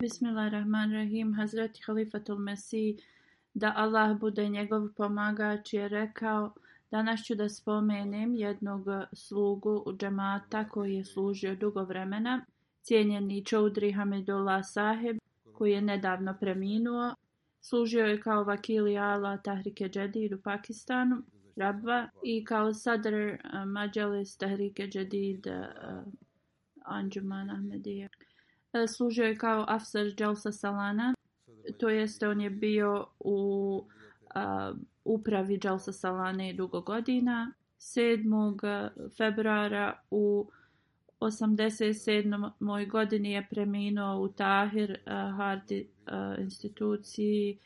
Bismillahirrahmanirrahim, Hazreti Halifatul Mesih, da Allah bude njegov pomagač, je rekao Danas ću da spomenem jednog slugu u džemata koji je služio dugo vremena, cijenjeni Čoudri Hamidullah Saheb, koji je nedavno preminuo. Služio je kao vakili Ala Tahrike Džedid u Pakistanu, Rabva, i kao sadr eh, Mađalis Tahrike Džedid uh, Anđuman Ahmedije. E, služio je kao afsar Jelsa Salana, to jest on je bio u uh, upravi Jelsa Salane dugo godina. 7. E, februara u 87. moj godini je preminuo u Tahir uh, Hardi uh, instituciji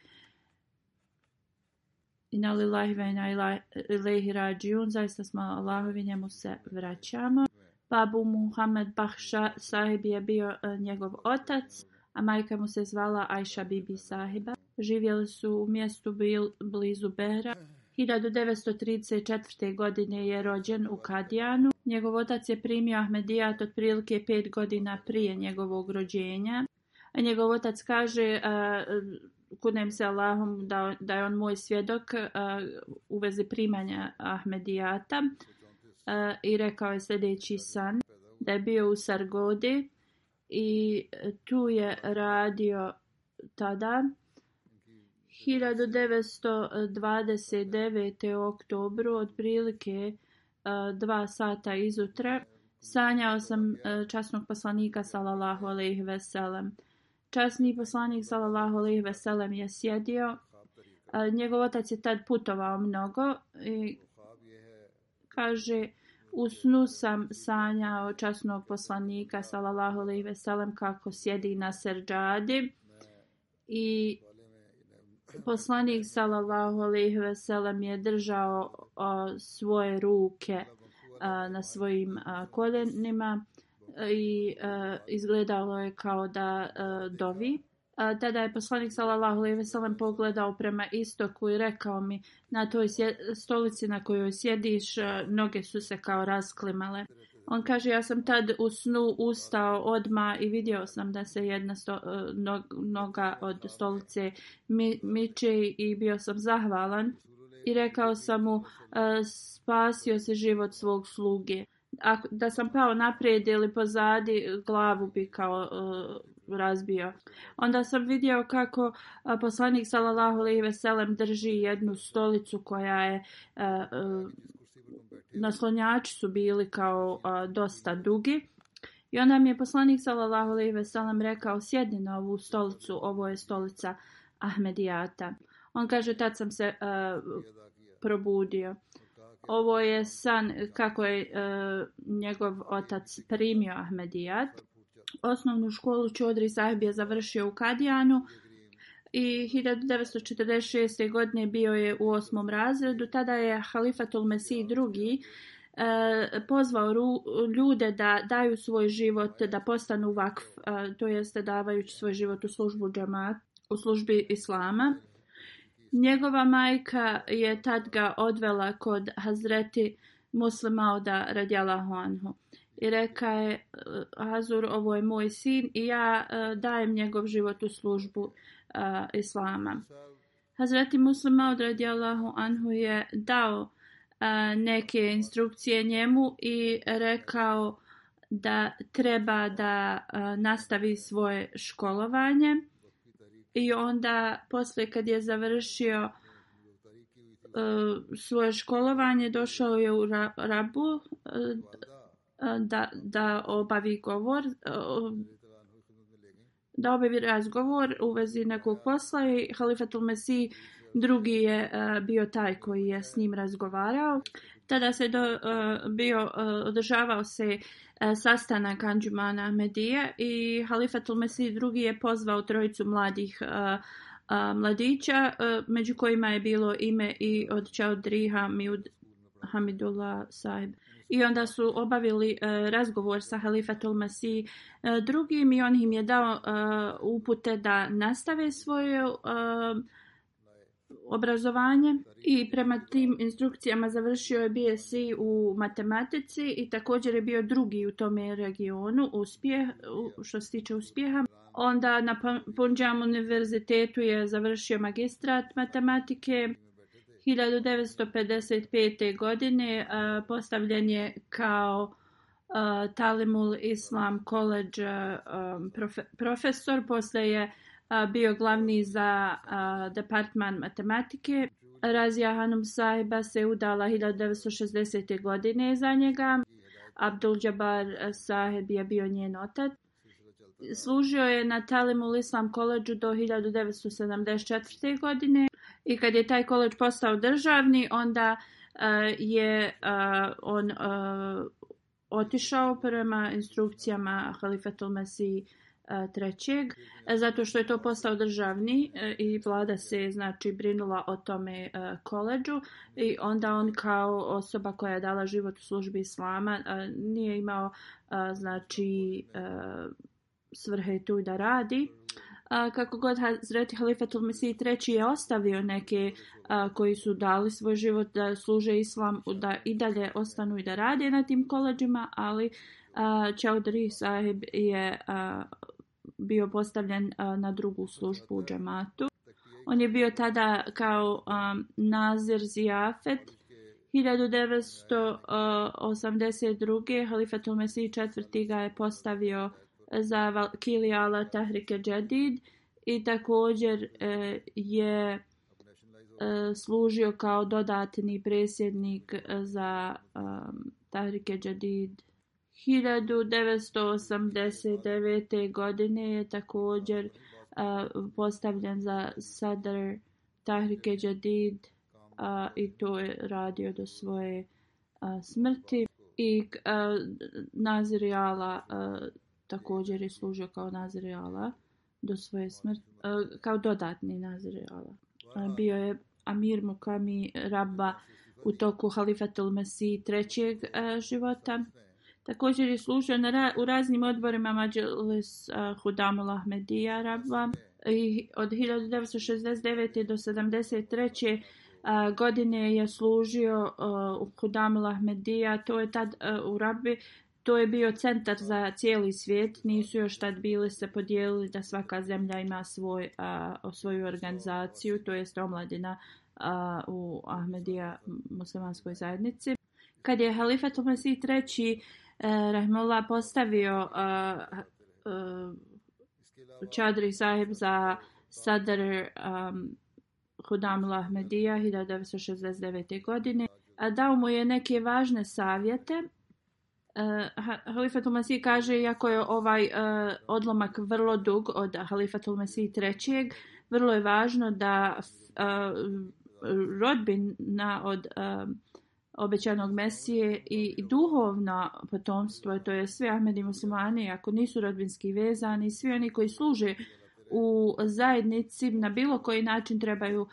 i na lilahi vejna ilahi rađijun. Zaista smo Allahovi njemu se vraćamo. Babu Muhammed Bahša sahib je bio e, njegov otac, a majka mu se zvala Ajša Bibi sahiba. Živjeli su u mjestu Bil blizu Bera. 1934. godine je rođen u Kadijanu. Njegov otac je primio Ahmedijat otprilike pet godina prije njegovog rođenja. A njegov otac kaže, uh, e, kudnem se Allahom da, da je on moj svjedok uh, u vezi primanja Ahmedijata. Uh, i rekao je sljedeći san da je bio u Sargodi i tu je radio tada 1929. oktobru otprilike dva sata izutra sanjao sam časnog poslanika sallallahu alejhi ve sellem časni poslanik sallallahu alejhi ve sellem je sjedio njegov otac je tad putovao mnogo i kaže u snu sam sanjao časnog poslanika sallallahu alejhi ve sellem kako sjedi na serđadi i poslanik sallallahu alejhi ve sellem je držao o, svoje ruke a, na svojim a, kolenima i a, e, izgledalo je kao da a, e, dovi tada je poslanik sallallahu alejhi ve sellem pogledao prema istoku i rekao mi na toj stolici na kojoj sjediš e, noge su se kao rasklimale on kaže ja sam tad u snu ustao odma i vidio sam da se jedna sto, e, noga od stolice mi, miče i bio sam zahvalan i rekao sam mu e, spasio se život svog sluge Ako, da sam pao naprijed ili pozadi, glavu bi kao uh, razbio. Onda sam vidio kako poslanik sallallahu alejhi ve sellem drži jednu stolicu koja je naslonjači su bili kao dosta dugi. I onda mi je poslanik sallallahu alejhi ve sellem rekao sjedni na ovu stolicu, ovo je stolica Ahmedijata. On kaže tad sam se probudio. Ovo je san kako je e, njegov otac primio Ahmedijat. Osnovnu školu Čodri Sahib je završio u Kadijanu i 1946. godine bio je u osmom razredu. Tada je Halifatul Mesih II. E, pozvao ljude da daju svoj život, da postanu vakf, e, to jeste davajući svoj život u službu džamata, u službi islama. Njegova majka je tad ga odvela kod Hazreti Muslimauda radijalahu anhu. Uh, i reka je e, Azur ovo je moj sin i ja e, dajem njegov život u službu e, Islama. Hazreti Muslima odradi Allahu Anhu je dao neke instrukcije njemu i rekao da treba da nastavi svoje školovanje i onda posle kad je završio svoje školovanje došao je u Rabu E, da, da obavi govor, e, da obavi razgovor u vezi nekog posla i Halifatul Mesih drugi je e, bio taj koji je s njim razgovarao. Tada se do, bio, održavao se sastanak Anđumana Medije i Halifatul Mesih drugi je pozvao trojicu mladih mladića, među kojima je bilo ime i od Čaudriha Hamidullah sahib. I onda su obavili e, razgovor sa halifatul Masih e, drugim i on im je dao e, upute da nastave svoje e, obrazovanje i prema tim instrukcijama završio je BSc u matematici i također je bio drugi u tome regionu uspjeh, što se tiče uspjeha. Onda na Punjab univerzitetu je završio magistrat matematike. 1955. godine uh, postavljen je kao uh, Talimul Islam College uh, profe profesor. Posle je uh, bio glavni za uh, Departman matematike. Razija Hanum Sahiba se udala 1960. godine za njega. Abdul Jabbar Saheb je bio njen otac. Služio je na Talimul Islam College do 1974. godine i kad je taj koleđ postao državni, onda uh, je uh, on uh, otišao prema instrukcijama Halifa Tulmasi uh, trećeg, mm -hmm. zato što je to postao državni uh, i vlada se znači brinula o tome uh, koleđu i onda on kao osoba koja je dala život u službi islama uh, nije imao uh, znači uh, svrhe tu da radi. Mm -hmm a, kako god Hazreti Halifatul Mesih III je ostavio neke a, koji su dali svoj život da služe islam, da i dalje ostanu i da rade na tim koleđima, ali a, Chaudhry sahib je a, bio postavljen a, na drugu službu u džematu. On je bio tada kao a, Nazir Ziafet. 1982. Halifatul Mesih IV. ga je postavio a, za Kilijala Tahrike Džedid i također e, je e, služio kao dodatni presjednik e, za um, Tahrike Džedid. 1989. godine je također e, postavljen za sadr Tahrike Džedid a, i to je radio do svoje a, smrti. I a, e, Nazir Jala a, također je služio kao Nazire Allah do svoje smrti, e, kao dodatni Nazire Allah. E, bio je Amir Mukami Rabba u toku Halifatul Mesi trećeg e, života. Također je služio na, u raznim odborima Mađelis Hudamul Ahmedija Rabba. I od 1969. do 1973. godine je služio u Hudamul Ahmedija. To je tad u Rabbi to je bio centar za cijeli svijet, nisu još tad bili se podijelili da svaka zemlja ima svoj, a, svoju organizaciju, to jest omladina a, u Ahmedija muslimanskoj zajednici. Kad je Halifa Tomasi III. E, Rahmola postavio a, a, Čadri sahib za sadar um, Hudamul Ahmedija 1969. godine, a dao mu je neke važne savjete, Uh, Halifatul Masih kaže, iako je ovaj uh, odlomak vrlo dug od Halifatul Masih trećeg, vrlo je važno da uh, rodbina od uh, obećanog Mesije i duhovno potomstvo, to je sve Ahmedi muslimani, ako nisu rodbinski vezani, svi oni koji služe u zajednici na bilo koji način trebaju uh,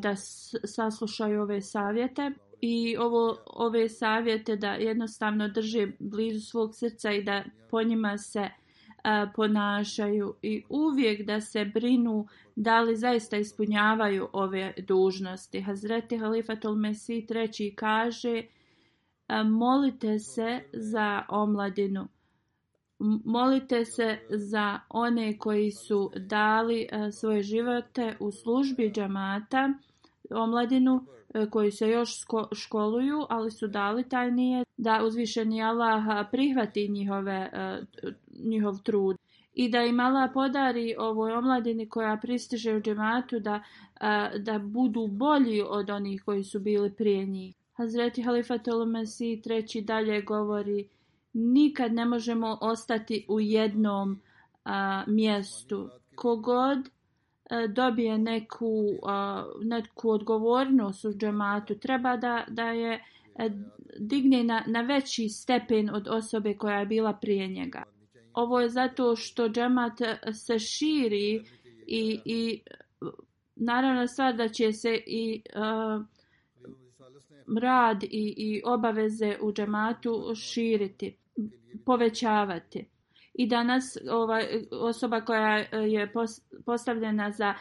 da saslušaju ove savjete i ovo ove savjete da jednostavno drže blizu svog srca i da po njima se a, ponašaju i uvijek da se brinu da li zaista ispunjavaju ove dužnosti. Hazreti Halifatul Mesih treći kaže a, molite se za omladinu. Molite se za one koji su dali a, svoje živote u službi džamata, omladinu, E, koji se još sko školuju, ali su dali taj nije da uzvišeni Allah prihvati njihove, e, njihov trud. I da im Allah podari ovoj omladini koja pristiže u džematu da, e, da budu bolji od onih koji su bili prije njih. Hazreti Halifatolu Mesih treći dalje govori nikad ne možemo ostati u jednom a, mjestu. Kogod a, E, dobije neku, e, neku odgovornost u džematu, treba da, da je e, digne na, na veći stepen od osobe koja je bila prije njega. Ovo je zato što džemat se širi i, i naravno sva da će se i uh, rad i, i obaveze u džematu širiti, povećavati i danas ova e, osoba koja e, je postavljena za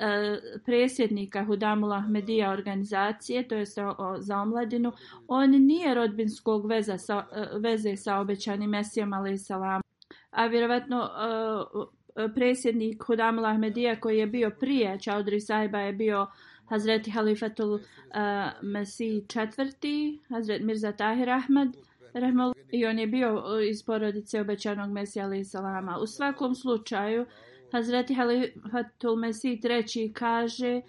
e, presjednika Hudamula Ahmedija organizacije, to je za omladinu, on nije rodbinskog veza sa, veze sa obećanim Mesijom Aleyhisselam. A vjerovatno presjednik Hudamula Ahmedija koji je bio prije Čaudri Saiba je bio Hazreti Halifatul uh, Mesih IV, Hazret Mirza Tahir Ahmed, uh, Remol i on je bio e, iz porodice obećanog Mesija alaih salama. U svakom slučaju, Hazreti Halifatul Mesih III. kaže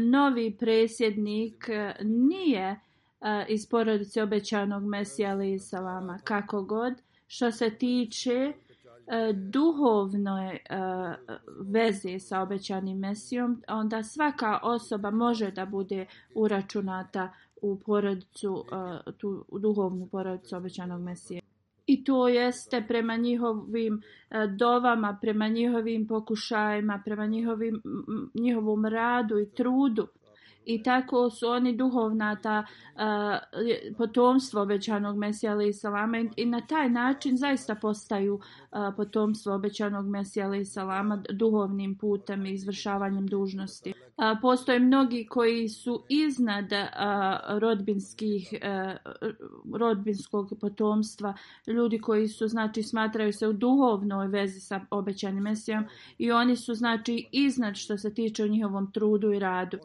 novi presjednik e, nije e, iz porodice obećanog Mesija alaih salama. Kako god, što se tiče duhovne veze sa obećanim Mesijom, onda svaka osoba može da bude uračunata uh, u porodicu, tu u duhovnu porodicu obećanog Mesije. I to jeste prema njihovim dovama, prema njihovim pokušajima, prema njihovim, njihovom radu i trudu i tako su oni duhovna ta uh, potomstvo obećanog Mesija alaih salama i na taj način zaista postaju uh, potomstvo obećanog Mesija alaih salama duhovnim putem i izvršavanjem dužnosti. Uh, postoje mnogi koji su iznad uh, rodbinskih, uh, rodbinskog potomstva, ljudi koji su, znači, smatraju se u duhovnoj vezi sa obećanim Mesijom i oni su, znači, iznad što se tiče u njihovom trudu i radu.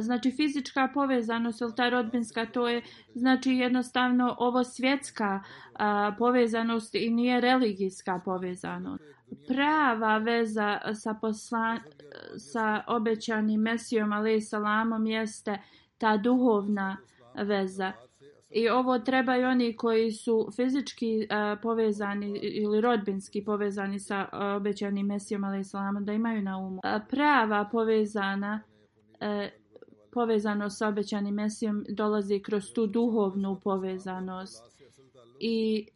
Znači, znači fizička povezanost ili ta rodbinska, to je znači jednostavno ovo svjetska a, povezanost i nije religijska povezanost. Prava veza sa, poslan, sa obećanim Mesijom, ali i Salamom, jeste ta duhovna veza. I ovo trebaju oni koji su fizički a, povezani ili rodbinski povezani sa obećanim Mesijom, ali i Salamom, da imaju na umu. A, prava povezana a, e, povezano sa obećanim mesijom dolazi kroz tu duhovnu povezanost. I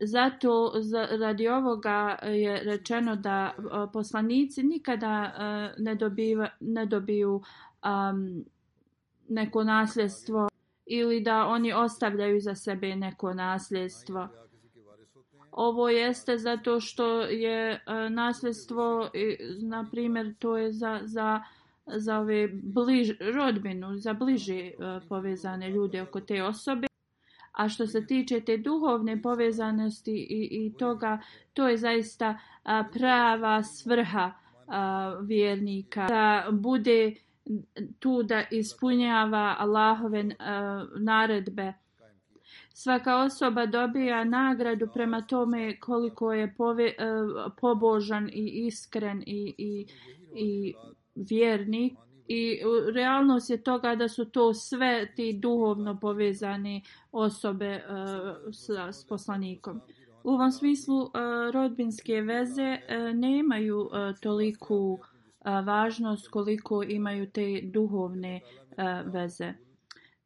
zato za, radi ovoga je rečeno da a, poslanici nikada a, ne, dobiva, ne dobiju a, neko nasljedstvo ili da oni ostavljaju za sebe neko nasljedstvo. Ovo jeste zato što je nasljedstvo, na primjer, to je za, za uh, za ove bliž, rodbinu, za bliže uh, povezane ljude oko te osobe. A što se tiče te duhovne povezanosti i, i toga, to je zaista a, prava svrha a, vjernika. Da bude tu da ispunjava Allahove a, e, naredbe. Svaka osoba dobija nagradu prema tome koliko je pove, a, e, pobožan i iskren i, i, i vjernik i realnost je toga da su to sve ti duhovno povezane osobe uh, e, sa, s poslanikom. U ovom smislu uh, rodbinske veze uh, nemaju uh, toliku uh, važnost koliko imaju te duhovne uh, veze.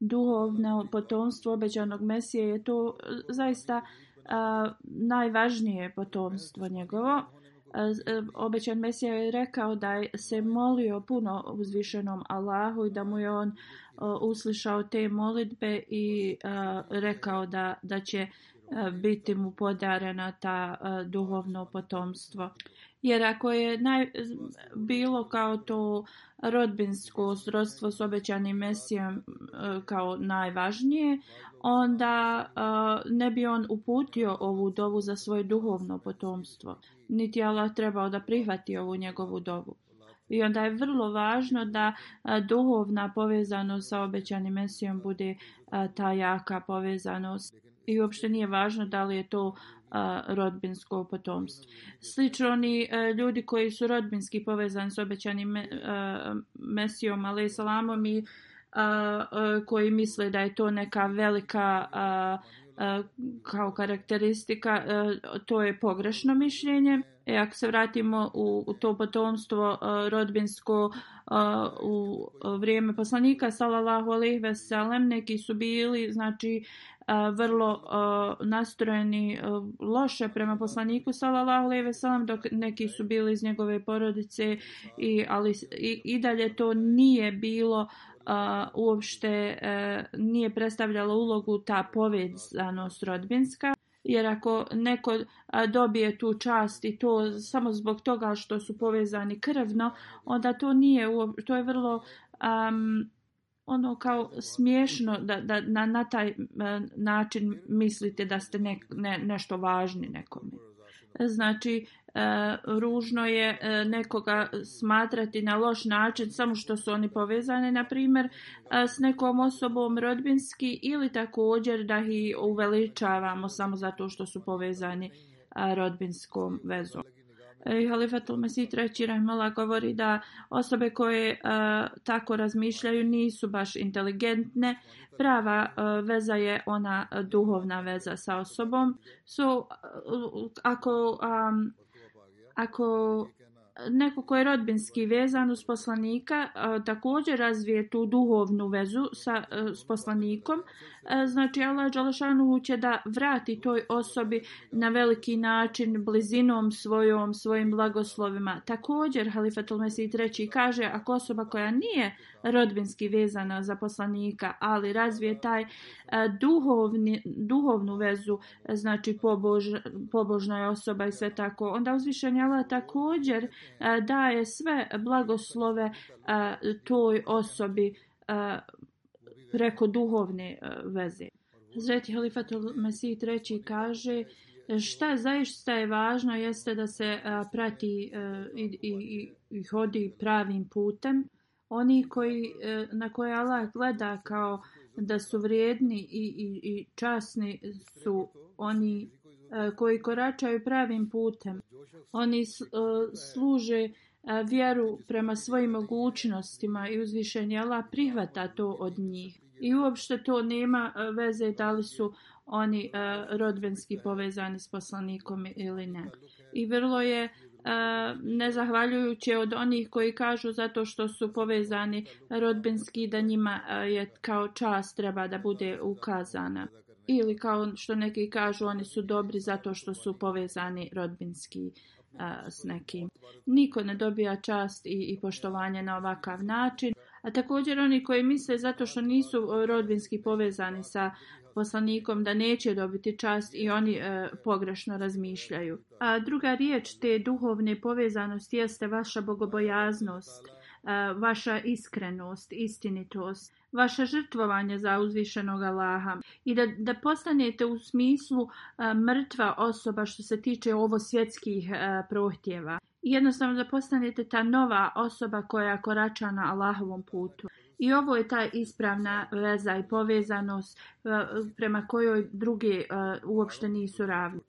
Duhovno potomstvo obećanog Mesije je to zaista uh, najvažnije potomstvo njegovo. Uh, E, obećan Mesija je rekao da je se molio puno uzvišenom Allahu i da mu je on e, uslišao te molitbe i e, rekao da, da će biti mu podarena ta duhovno potomstvo. Jer ako je naj, bilo kao to rodbinsko srodstvo s obećanim mesijom e, kao najvažnije, onda e, ne bi on uputio ovu dovu za svoje duhovno potomstvo. Niti Allah trebao da prihvati ovu njegovu dovu. I onda je vrlo važno da e, duhovna povezanost sa obećanim mesijom bude ta jaka povezanost. I uopšte nije važno da li je to a, rodbinsko potomstvo. Slično oni a, e, ljudi koji su rodbinski povezani s obećanim me, a, Mesijom, ale i salamom i a, a, e, koji misle da je to neka velika a, a, kao karakteristika, a, e, to je pogrešno mišljenje. E, ako se vratimo u, u to potomstvo a, rodbinsko a, u a, vrijeme poslanika, salalahu alaihi veselem, neki su bili, znači, a, vrlo uh, nastrojeni uh, loše prema poslaniku sallallahu alejhi ve sellem dok neki su bili iz njegove porodice i ali i, i dalje to nije bilo uh, uopšte uh, nije predstavljalo ulogu ta povezanost rodbinska jer ako neko uh, dobije tu čast i to samo zbog toga što su povezani krvno onda to nije to je vrlo um, ono kao smiješno da, da na, na taj e, način mislite da ste ne, ne, nešto važni nekome. Znači, e, ružno je e, nekoga smatrati na loš način samo što su oni povezani, na primjer, s nekom osobom rodbinski ili također da ih uveličavamo samo zato što su povezani rodbinskom vezom. Eh, Halifatul Mesih III. Rahmala govori da osobe koje e, tako razmišljaju nisu baš inteligentne. Prava e, veza je ona duhovna veza sa osobom. So, ako, um, ako neko ko je rodbinski vezan uz poslanika e, također razvije tu duhovnu vezu sa, e, s poslanikom. E, znači Allah Đalašanuhu će da vrati toj osobi na veliki način blizinom svojom, svojim blagoslovima. Također Halifatul Mesih III. kaže ako osoba koja nije rodbinski vezana za poslanika, ali razvije taj e, duhovni, duhovnu vezu, e, znači pobož, pobožna je osoba i sve tako. Onda uzvišen je također e, daje sve blagoslove toj osobi preko duhovne veze. Zreti Halifatul Mesih III. kaže šta zaista je važno jeste da se prati i, i, i, i hodi pravim putem oni koji e, na koje Allah gleda kao da su vrijedni i, i, i časni su oni e, koji koračaju pravim putem. Oni e, služe vjeru prema svojim mogućnostima i uzvišen je Allah prihvata to od njih. I uopšte to nema veze da li su oni rodbenski povezani s poslanikom ili ne. I vrlo je uh, ne zahvaljujući od onih koji kažu zato što su povezani rodbinski da njima je kao čast treba da bude ukazana ili kao što neki kažu oni su dobri zato što su povezani rodbinski a, s nekim niko ne dobija čast i, i poštovanje na ovakav način A također oni koji misle zato što nisu rodbinski povezani sa poslanikom da neće dobiti čast i oni e, pogrešno razmišljaju. A druga riječ te duhovne povezanosti jeste vaša bogobojaznost, e, vaša iskrenost, istinitost, vaše žrtvovanje za uzvišenog Allaha i da, da postanete u smislu e, mrtva osoba što se tiče ovo svjetskih e, prohtjeva. Jednostavno da postanete ta nova osoba koja korača na Allahovom putu. I ovo je ta ispravna veza i povezanost e, prema kojoj druge e, uopšte nisu ravni.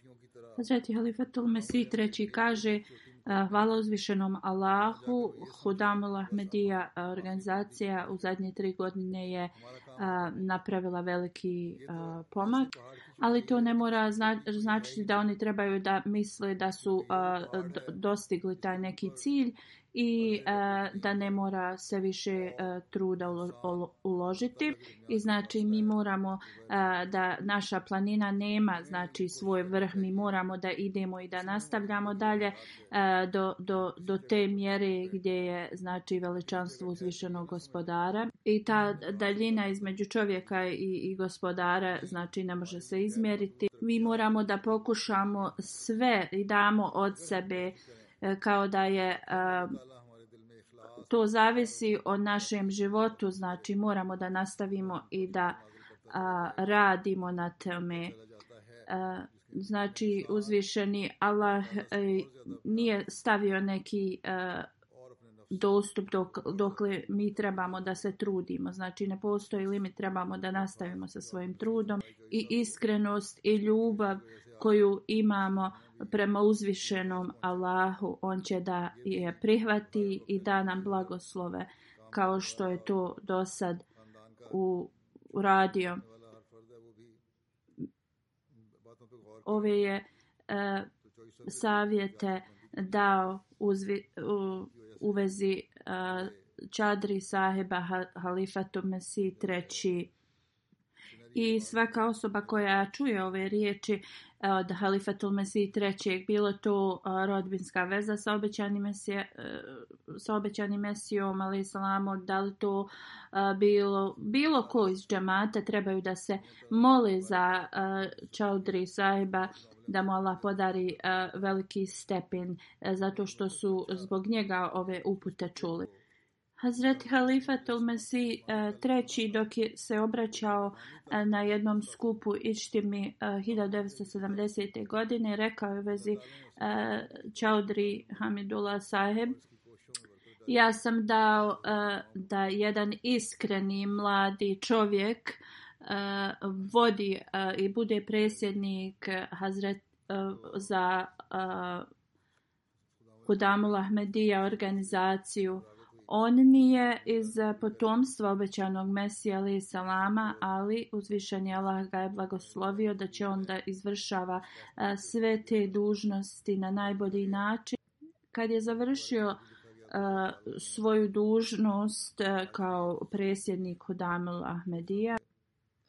Hazreti Halifatul Mesih treći kaže e, Hvala uzvišenom Allahu, Hudamul Ahmedija organizacija u zadnje tri godine je napravila veliki pomak, ali to ne mora značiti da oni trebaju da misle da su dostigli taj neki cilj, i e, da ne mora se više e, truda ulo, uložiti i znači mi moramo e, da naša planina nema znači svoj vrh mi moramo da idemo i da nastavljamo dalje e, do, do, do te mjere gdje je znači veličanstvo uzvišenog gospodara i ta daljina između čovjeka i, i gospodara znači ne može se izmjeriti mi moramo da pokušamo sve i damo od sebe E, kao da je e, to zavisi od našem životu znači moramo da nastavimo i da radimo na tome e, znači uzvišeni Allah nije stavio neki dostup dok, dokle mi trebamo da se trudimo znači ne postoji limit trebamo da nastavimo sa svojim trudom i iskrenost i ljubav uh, koju imamo prema uzvišenom Allahu, on će da je prihvati i da nam blagoslove kao što je to do sad u radio. Ove je e, savjete dao uzvi, u, u vezi e, Čadri Saheba Halifatu Mesi treći. I svaka osoba koja čuje ove riječi E, od Halifatul Mesih III. Bilo to e, rodbinska veza sa obećanim, mesije, e, sa obećanim mesijom, ali salamo, da li to bilo, bilo ko iz džemata trebaju da se mole za Čaudri sahiba da mu Allah podari veliki stepen zato što su zbog njega ove upute čuli. Hazreti Halifat al-Masi uh, eh, treći dok je se obraćao uh, na jednom skupu Ištimi uh, eh, 1970. godine rekao je vezi uh, Čaudri Hamidullah Saheb Ja sam dao uh, da jedan iskreni mladi čovjek uh, vodi uh, i bude presjednik Hazret, uh, za uh, Kudamul Ahmedija organizaciju uh, On nije iz eh, potomstva obećanog Mesija alaih salama, ali uzvišen je Allah ga je blagoslovio da će onda izvršava eh, sve te dužnosti na najbolji način. Kad je završio eh, svoju dužnost kao presjednik Hudamil Ahmedija,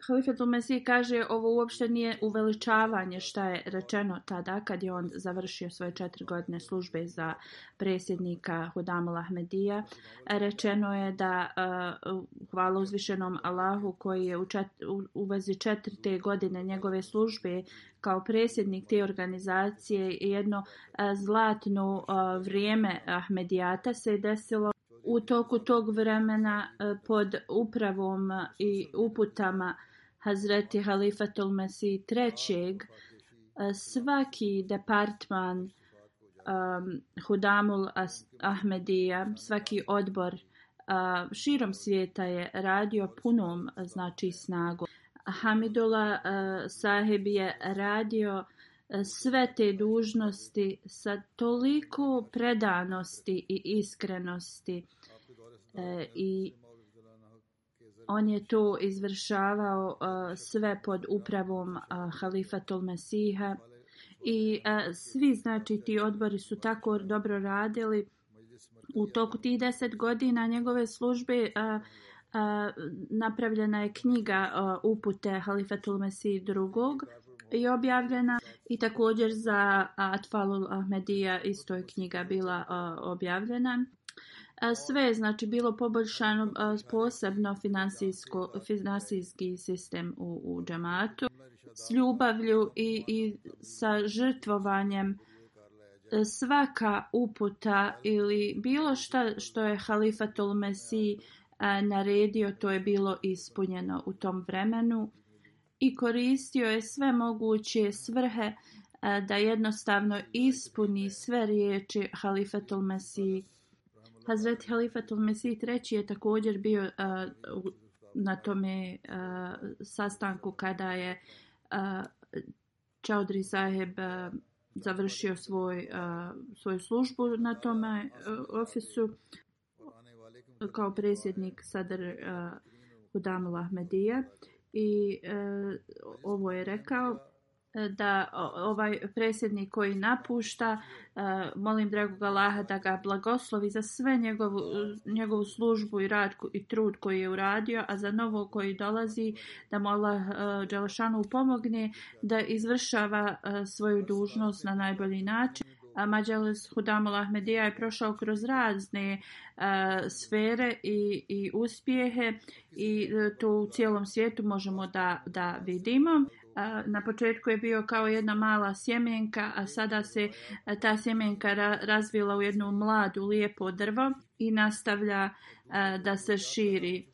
Halifatul Mesih kaže ovo uopšte nije uveličavanje šta je rečeno tada kad je on završio svoje četiri godine službe za presjednika Hudamul Ahmedija. Rečeno je da uh, hvala uzvišenom Allahu koji je u, čet, u, u vezi četvrte godine njegove službe kao presjednik te organizacije jedno uh, zlatno uh, vrijeme Ahmedijata se je desilo. U toku tog vremena pod upravom i uputama Hazreti Halifatul Mesih III. Svaki departman um, Hudamul Ahmedija, svaki odbor uh, širom svijeta je radio punom znači snagu. Hamidullah uh, sahib je radio sve te dužnosti sa toliko predanosti i iskrenosti e, i on je to izvršavao uh, sve pod upravom uh, halifa Tolmesiha i uh, svi znači ti odbori su tako dobro radili u toku tih deset godina njegove službe uh, uh, napravljena je knjiga uh, upute halifa Tolmesiha drugog i objavljena i također za Atfalul Ahmedija isto je knjiga bila uh, objavljena sve znači bilo poboljšano posebno finansijsko finansijski sistem u, u džamatu s ljubavlju i, i sa žrtvovanjem svaka uputa ili bilo šta što je halifatul mesi naredio to je bilo ispunjeno u tom vremenu i koristio je sve moguće svrhe da jednostavno ispuni sve riječi halifatul mesi Hazret Halifatul Mesih III je također bio uh, na tome uh, sastanku kada je uh, Chaudhry Saheb uh, završio svoj, uh, svoju službu na tome uh, ofisu kao predsjednik Sadr uh, Hudamul Ahmedija i uh, ovo je rekao da ovaj presjednik koji napušta, e, molim dragog Allaha da ga blagoslovi za sve njegovu, njegovu službu i rad i trud koji je uradio, a za novo koji dolazi da mu Allah e, Đalašanu pomogne da izvršava e, svoju dužnost na najbolji način. Mađalis Hudamul Ahmedija je prošao kroz razne a, sfere i, i uspjehe i to u cijelom svijetu možemo da, da vidimo na početku je bio kao jedna mala sjemenka, a sada se ta sjemenka razvila u jednu mladu, lijepo drvo i nastavlja da se širi.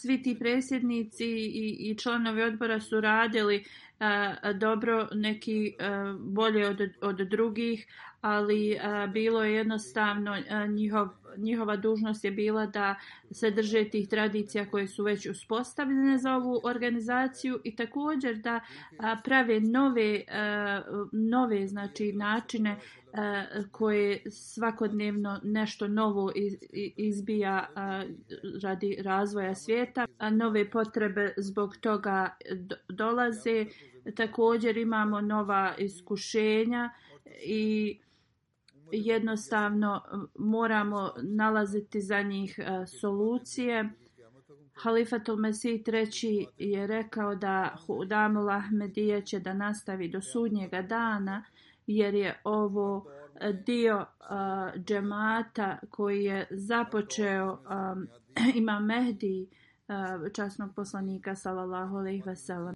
Svi ti presjednici i, i članovi odbora su radili a, dobro, neki a, bolje od, od drugih, ali a, bilo je jednostavno a, njihov njihova dužnost je bila da se drže tih tradicija koje su već uspostavljene za ovu organizaciju i također da prave nove, nove znači, načine koje svakodnevno nešto novo izbija radi razvoja svijeta. Nove potrebe zbog toga dolaze. Također imamo nova iskušenja i jednostavno eh, moramo nalaziti za njih eh, solucije. Halifatul Mesih III. je rekao da Hudamul Ahmedija će da nastavi do sudnjega dana jer je ovo eh, dio uh, džemata koji je započeo um, ima Mehdi uh, časnog poslanika sallallahu alejhi ve sellem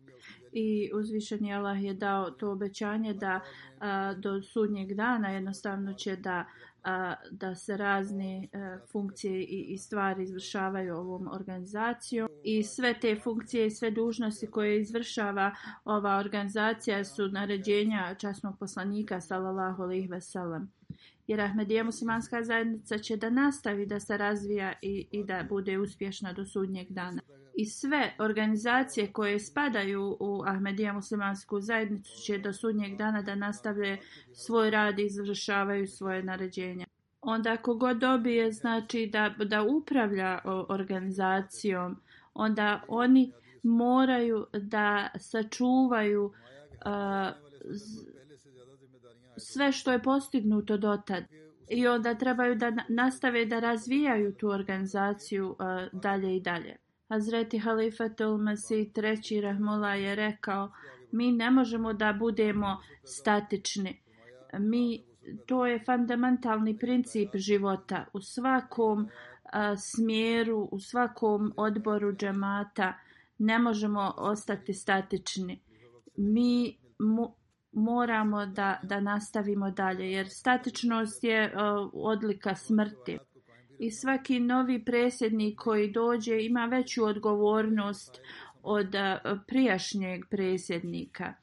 i uzvišeni Allah je dao to obećanje da a, do sudnjeg dana jednostavno će da a, da se razne a, e, funkcije i, i stvari izvršavaju ovom organizacijom i sve te funkcije i sve dužnosti koje izvršava ova organizacija su naređenja časnog poslanika sallallahu alejhi ve sellem jer Ahmedija muslimanska zajednica će da nastavi da se razvija i, i da bude uspješna do sudnjeg dana i sve organizacije koje spadaju u Ahmedija muslimansku zajednicu će do sudnjeg dana da nastavlje svoj rad i izvršavaju svoje naređenja. Onda ako god dobije znači da, da upravlja organizacijom, onda oni moraju da sačuvaju uh, sve što je postignuto dotad. I onda trebaju da nastave da razvijaju tu organizaciju uh, dalje i dalje. Hazreti Halifatul Masih III. Rahmola je rekao mi ne možemo da budemo statični. Mi, to je fundamentalni princip života u svakom a, smjeru, u svakom odboru džemata ne možemo ostati statični. Mi mu, moramo da, da nastavimo dalje jer statičnost je uh, odlika smrti. I svaki novi presjednik koji dođe ima veću odgovornost od eh, prijašnjeg presjednika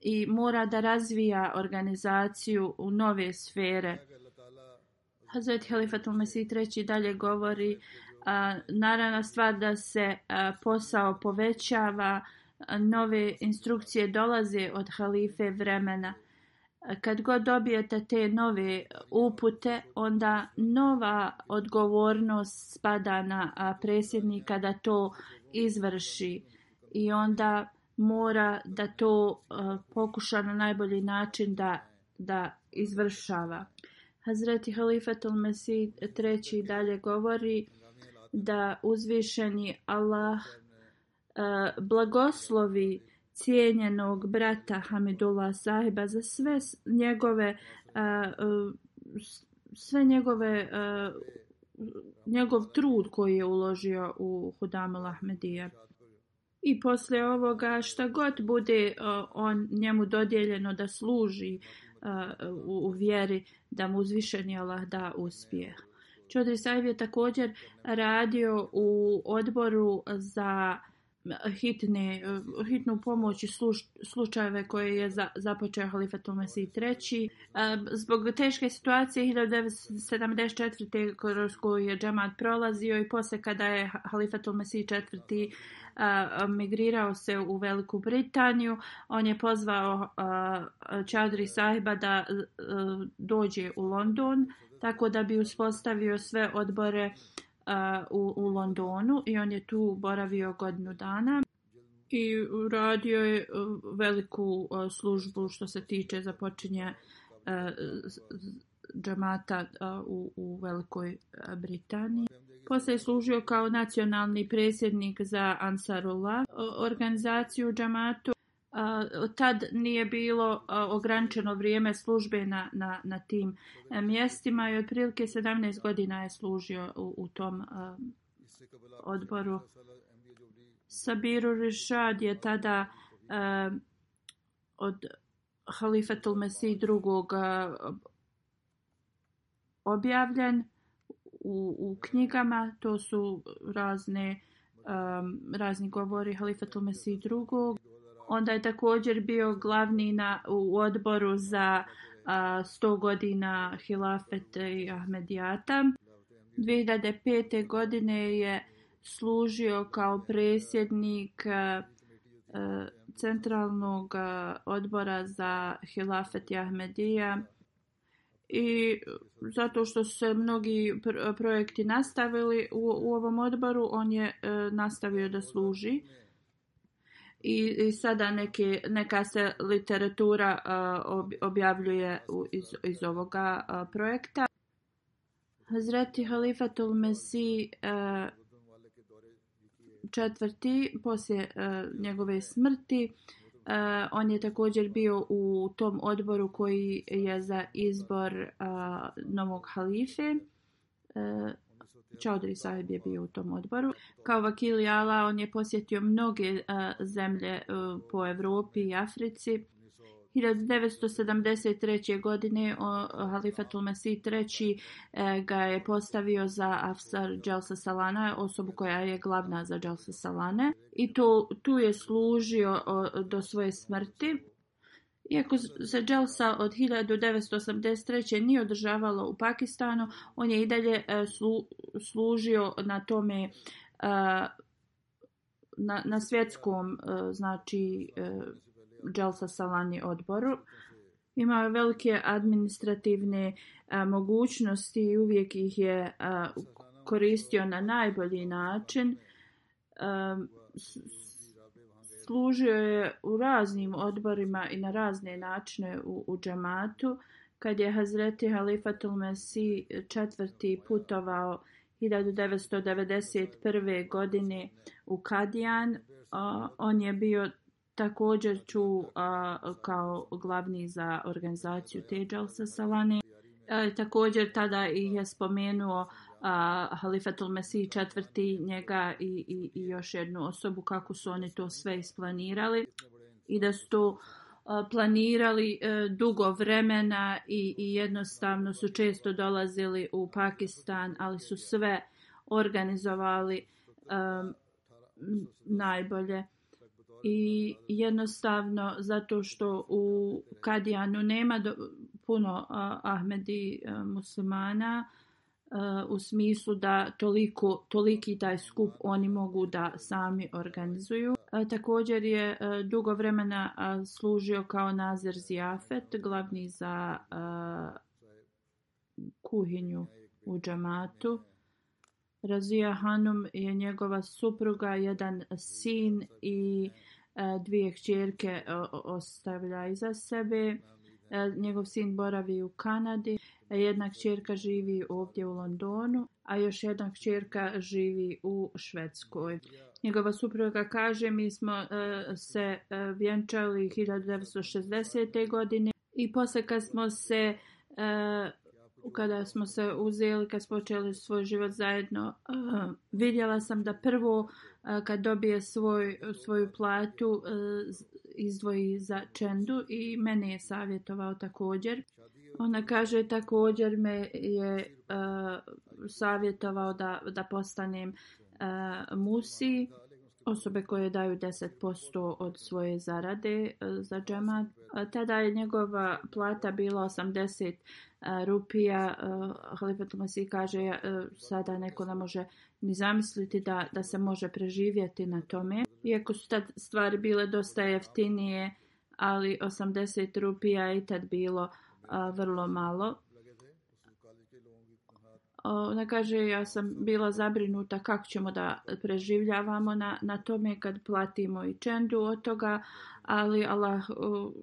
i mora da razvija organizaciju u nove sfere. Hazreti Halifatul Mesih III. dalje govori a, eh, naravna stvar da se a, eh, posao povećava, a, nove instrukcije dolaze od halife vremena. A, kad god dobijete te nove upute, onda nova odgovornost spada na presjednika da to izvrši i onda mora da to pokuša na najbolji način da, da izvršava. Hazreti Halifatul Mesih treći dalje govori da uzvišeni Allah blagoslovi uh, cijenjenog brata Hamidula sahiba za sve njegove uh, sve njegove uh, njegov trud koji je uložio u Hudamul Ahmedija i posle ovoga šta god bude uh, on njemu dodijeljeno da služi uh, u, u vjeri da mu uzvišeni Allah da uspjeh Čodri Saiv je također radio u odboru za hitne, eh, hitnu pomoć i sluš, slučajeve koje je za, započeo Halifa Tomasi III. Eh, zbog teške situacije 1974. kroz koju je džemat prolazio i posle kada je Halifa Tomasi IV. Eh, migrirao se u Veliku Britaniju, on je pozvao Čadri Sahiba da dođe u London tako da bi uspostavio sve odbore u, u Londonu i on je tu boravio godinu dana i radio je e, veliku e, službu što se tiče započinje e, džamata u, u Velikoj Britaniji. Posle je služio kao nacionalni predsjednik za Ansarula organizaciju džamatu tad nije bilo ograničeno vrijeme službe na, na, na tim e, mjestima i otprilike 17 godina je služio u, u tom odboru. Sabiru Rishad je tada od Halifatul Mesih drugog objavljen u, u knjigama. To su razne um, razni govori Halifatul Mesih drugog onda je također bio glavni na, u odboru za a, 100 godina Hilafete i Ahmedijata. 2005. godine je služio kao presjednik a, centralnog a, odbora za Hilafet i Ahmedija i zato što su se mnogi pr projekti nastavili u, u ovom odboru, on je e, nastavio da služi. E, i, i sada neke, neka se literatura uh, objavljuje u, iz, iz ovoga uh, projekta. Hazreti Halifatul Mesi uh, četvrti poslije uh, njegove smrti Uh, on je također bio u tom odboru koji je za izbor uh, novog halife. Uh, Čaudri sahib je bio u tom odboru. Kao vakil Jala on je posjetio mnoge uh, zemlje uh, po Evropi i Africi. 1973. godine uh, Halifatul Mesih III. Uh, e, ga je postavio za Afsar Jalsa Salana, osobu koja je glavna za Jalsa Salane. I to, tu je služio uh, do svoje smrti. Iako se Dželsa od 1983. nije održavalo u Pakistanu, on je i dalje e, slu, služio na tome e, na, na svjetskom e, znači Dželsa Salani odboru. Imao je velike administrativne mogućnosti i uvijek ih je koristio na najbolji način. S, služio je u raznim odborima i na razne načine u, u džamatu. Kad je Hazreti Halifatul Mesi četvrti putovao 1991. godine u Kadijan, a, on je bio također ču a, kao glavni za organizaciju Tejal sa Salani. A, e, također tada ih je spomenuo a, a, Halifatul Mesih četvrti njega i, i, i još jednu osobu kako su oni to sve isplanirali i da su to planirali e, dugo vremena i, i jednostavno su često dolazili u Pakistan, ali su sve organizovali e, najbolje. I jednostavno zato što u Kadijanu nema do, puno a, Ahmedi a, e, muslimana, a, u smislu da toliko, toliki taj skup oni mogu da sami organizuju. E, također je e, dugo vremena e, služio kao Nazir Zijafet, glavni za e, kuhinju u džamatu. Razija Hanum je njegova supruga, jedan sin i e, dvije hćerke e, ostavlja iza sebe. E, njegov sin boravi u Kanadi. Jedna kćerka živi ovdje u Londonu, a još jedna kćerka živi u Švedskoj. Njegova supruga kaže, mi smo uh, se uh, vjenčali 1960. godine i posle kad smo se, uh, kada smo se uzeli, kad smo počeli svoj život zajedno, uh, vidjela sam da prvo uh, kad dobije svoj, svoju platu uh, izdvoji za čendu i mene je savjetovao također. Uh, Ona kaže također me je uh, savjetovao da, da postanem uh, musi, osobe koje daju 10% od svoje zarade uh, za džemat. Uh, tada je njegova plata bila 80 uh, rupija. Uh, Halifat Masih kaže uh, sada neko ne može ni zamisliti da, da se može preživjeti na tome. Iako su tad stvari bile dosta jeftinije, ali 80 rupija je i tad bilo uh, vrlo malo. Ona kaže, ja sam bila zabrinuta kako ćemo da preživljavamo na, na tome kad platimo i čendu od toga, ali Allah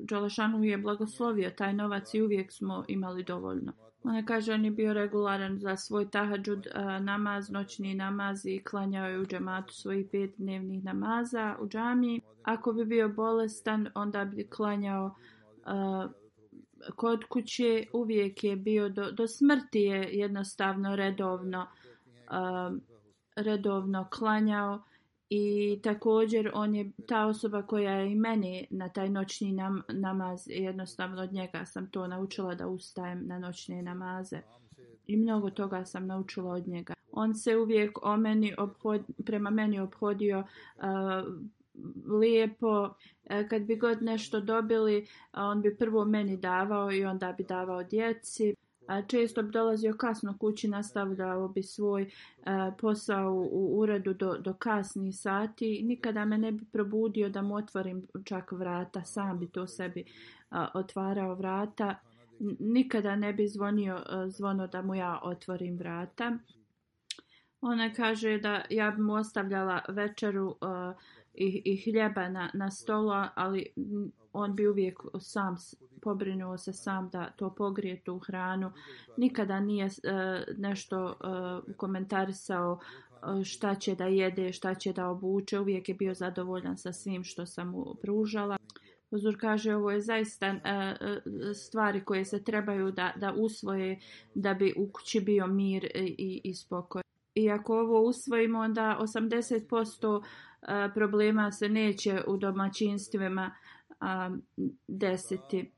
Đalašanu je blagoslovio taj novac i uvijek smo imali dovoljno. Ona kaže, on je bio regularan za svoj tahadžud namaz, noćni namaz i klanjao je u džamatu svojih pet dnevnih namaza u džami. Ako bi bio bolestan, onda bi klanjao uh, kod kuće uvijek je bio do, do smrti je jednostavno redovno um, redovno klanjao i također on je ta osoba koja je i meni na taj noćni nam, namaz jednostavno od njega sam to naučila da ustajem na noćne namaze i mnogo toga sam naučila od njega on se uvijek o meni obhod, prema meni obhodio uh, lijepo. E, kad bi god nešto dobili, on bi prvo meni davao i onda bi davao djeci. Često bi dolazio kasno kući, nastavljao bi svoj e, posao u uredu do, do kasnih sati. Nikada me ne bi probudio da mu otvorim čak vrata. Sam bi to sebi otvarao vrata. Nikada ne bi zvonio e, zvono da mu ja otvorim vrata. Ona kaže da ja bi mu ostavljala večeru uh, i, i hljeba na, na stola, ali on bi uvijek sam pobrinuo se sam da to pogrije tu hranu. Nikada nije e, nešto e, komentarisao e, šta će da jede, šta će da obuče. Uvijek je bio zadovoljan sa svim što sam mu pružala. Huzur kaže ovo je zaista e, e, stvari koje se trebaju da, da usvoje da bi u kući bio mir i, i spokoj. I ako ovo usvojimo onda 80% uh, problema se neće u domaćinstvima a, desiti.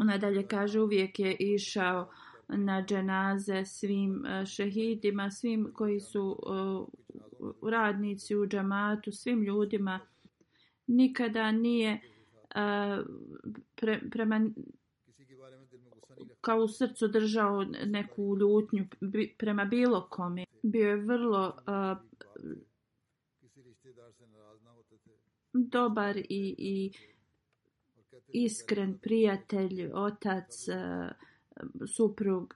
Ona dalje kaže, uvijek je išao na dženaze svim šehidima, svim koji su a, radnici u džamatu, svim ljudima. Nikada nije a, pre, prema kao u srcu držao neku ljutnju prema bilo kome. Bio je vrlo a, dobar i, i iskren prijatelj, otac, e, suprug.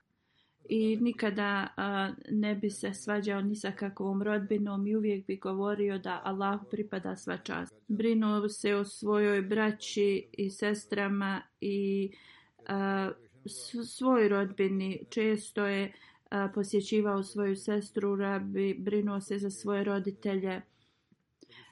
I nikada uh, ne bi se svađao ni sa kakvom rodbinom i uvijek bi govorio da Allah pripada sva čast. Brinuo se o svojoj braći i sestrama i uh, svoj rodbini. Često je uh, posjećivao svoju sestru, rabi, brinuo se za svoje roditelje. Uh,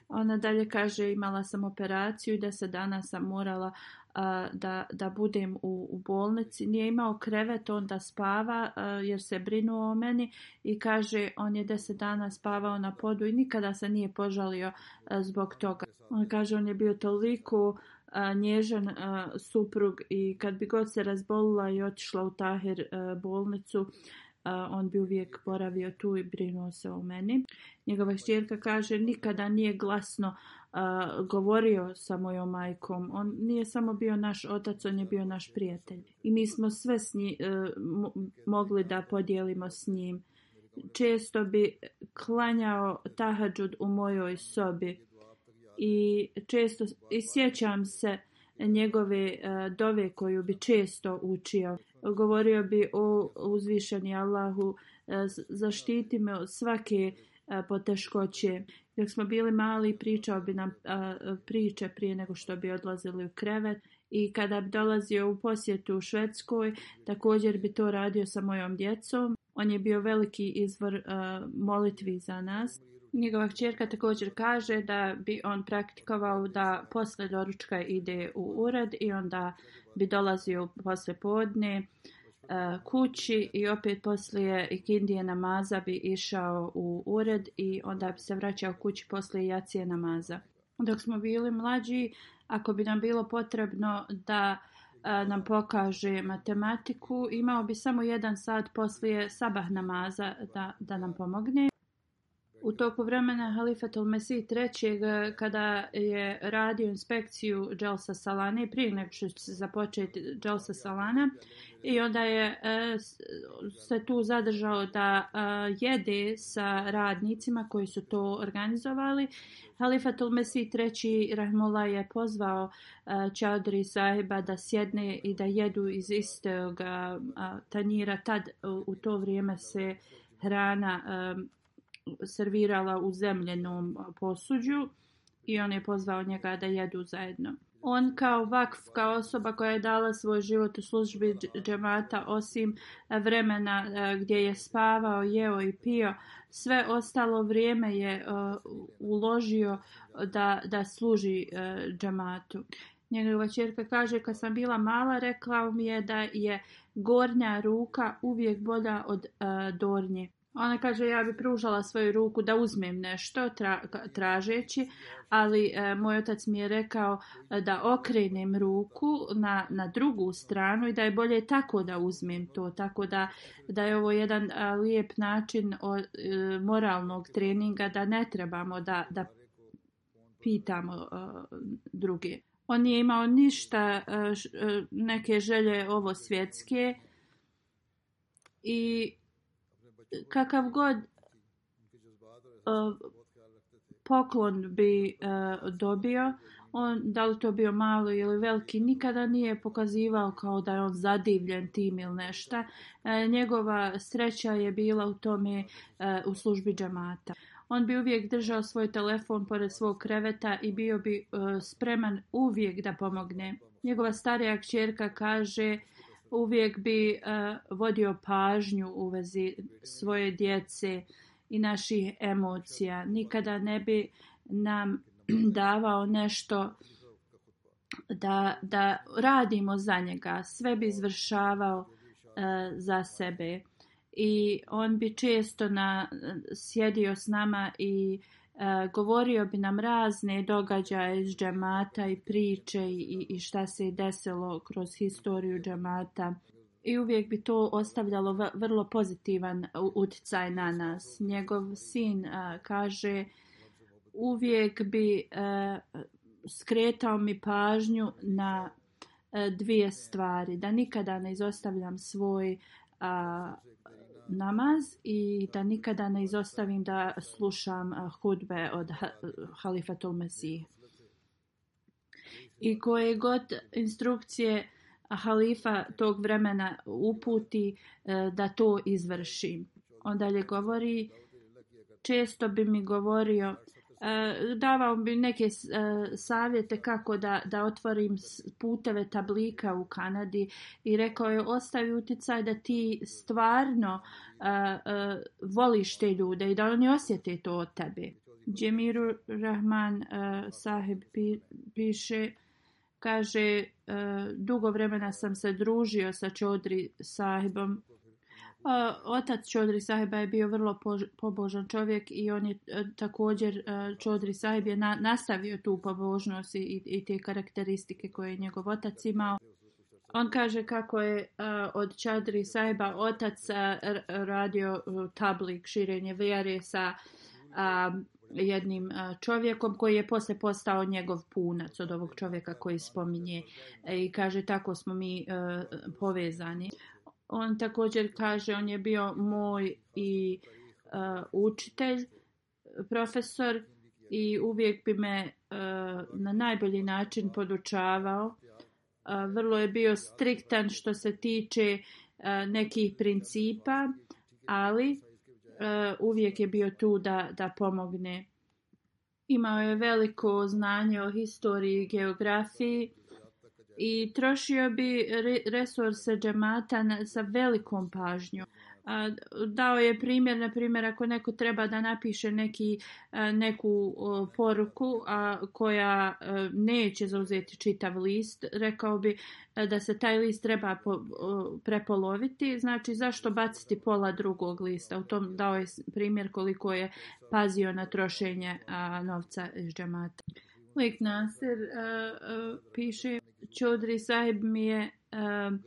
Ona dalje kaže imala sam operaciju i da se dana sam morala a, da, da budem u, u bolnici. Nije imao krevet, on da spava a, jer se brinuo o meni i kaže on je deset dana spavao na podu i nikada se nije požalio a, zbog toga. On kaže on je bio toliko a, nježan a, suprug i kad bi god se razbolila i otišla u Tahir a, bolnicu, a, on bi uvijek boravio tu i brinuo se o meni. Njegova štjerka kaže nikada nije glasno a, govorio sa mojom majkom. On nije samo bio naš otac, on je bio naš prijatelj. I mi smo sve s njim, e, a, mogli da podijelimo s njim. Često bi klanjao tahadžud u mojoj sobi. I često, i sjećam se a, njegove e, dove koju bi često učio. Govorio bi o uzvišeni Allahu, e, zaštiti me od svake e, poteškoće. Dok smo bili mali, pričao bi nam priče prije nego što bi odlazili u krevet. I kada bi dolazio u posjetu u Švedskoj, također bi to radio sa mojom djecom. On je bio veliki izvor uh, molitvi za nas. Njegova čerka također kaže da bi on praktikovao da posle doručka ide u urad i onda bi dolazio posle podne e, kući i opet poslije ikindije namaza bi išao u ured i onda bi se vraćao kući poslije jacije namaza. Dok smo bili mlađi, ako bi nam bilo potrebno da e, nam pokaže matematiku, imao bi samo jedan sad poslije sabah namaza da, da nam pomogne. U toku vremena Halifat al-Masi III. kada je radio inspekciju Dželsa Salane, prije nego što se započeti Dželsa Salana, i onda je e, se tu zadržao da e, jede sa radnicima koji su to organizovali. Halifat al-Masi III. Rahmola je pozvao e, Čaudri Saheba da sjedne i da jedu iz istog tanjira. Tad u to vrijeme se hrana servirala u zemljenom posuđu i on je pozvao njega da jedu zajedno. On kao vakf, kao osoba koja je dala svoj život u službi džemata, osim vremena e, gdje je spavao, jeo i pio, sve ostalo vrijeme je e, uložio da, da služi e, džematu. Njegova čerka kaže, kad sam bila mala, rekla mi je da je gornja ruka uvijek bolja od uh, dornje. Ona kaže ja bi pružala svoju ruku da uzmem nešto tra, tražeći, ali e, moj otac mi je rekao e, da okrenem ruku na, na drugu stranu i da je bolje tako da uzmem to. Tako da, da je ovo jedan a, e, lijep način o, e, moralnog treninga da ne trebamo da, da pitamo a, e, druge. On nije imao ništa, a, š, a, neke želje ovo svjetske i kakav god e, poklon bi e, dobio, on da li to bio malo ili veliki, nikada nije pokazivao kao da je on zadivljen tim ili nešta. E, njegova sreća je bila u tome u službi džamata. On bi uvijek držao svoj telefon pored svog kreveta i bio bi spreman uvijek da pomogne. Njegova starija kćerka kaže uh, uvijek bi uh, vodio pažnju u vezi svoje djece i naših emocija. Nikada ne bi nam davao nešto da, da radimo za njega. Sve bi izvršavao uh, za sebe. I on bi često na, sjedio s nama i uh, E, govorio bi nam razne događaje iz džemata i priče i, i šta se je desilo kroz historiju džemata. I uvijek bi to ostavljalo vrlo pozitivan uticaj na nas. Njegov sin a, e, kaže, uvijek bi a, e, skretao mi pažnju na a, dvije stvari. Da nikada ne izostavljam svoj a, namaz i da nikada ne izostavim da slušam hudbe od halifatul Mesih. I koje god instrukcije halifa tog vremena uputi e, da to izvršim. On dalje govori, često bi mi govorio uh, uh, davao bi neke uh, savjete kako da, da otvorim puteve tablika u Kanadi i rekao je ostavi uticaj da ti stvarno uh, uh, voliš te ljude i da oni osjete to od tebe. Džemiru Rahman uh, Saheb pi, piše, kaže, uh, dugo vremena sam se družio sa Čodri Sahibom Uh, otac Čodri Saheba je bio vrlo pož, pobožan čovjek i on je uh, također, uh, Čodri Saheb je na, nastavio tu pobožnost i, i, i te karakteristike koje je njegov otac imao. On kaže kako je uh, od Čadri Saheba otac uh, radio uh, tablik širenje vjere sa uh, jednim uh, čovjekom koji je posle postao njegov punac od ovog čovjeka koji spominje i kaže tako smo mi uh, povezani. Uh, On također kaže, on je bio moj i uh, učitelj, profesor i uvijek bi me uh, na najbolji način podučavao. Uh, vrlo je bio striktan što se tiče uh, nekih principa, ali uh, uvijek je bio tu da, da pomogne. Imao je veliko znanje o historiji i geografiji i trošio bi resurse džemata na, sa velikom pažnjom. Dao je primjer, na primjer, ako neko treba da napiše neki, neku poruku a, koja a, e, neće zauzeti čitav list, rekao bi e, da se taj list treba po, a, prepoloviti. Znači, zašto baciti pola drugog lista? U tom dao je primjer koliko je pazio na trošenje a, novca iz džamata. Lik Nasir a, e, a, piše... Čudri sahib mi je uh,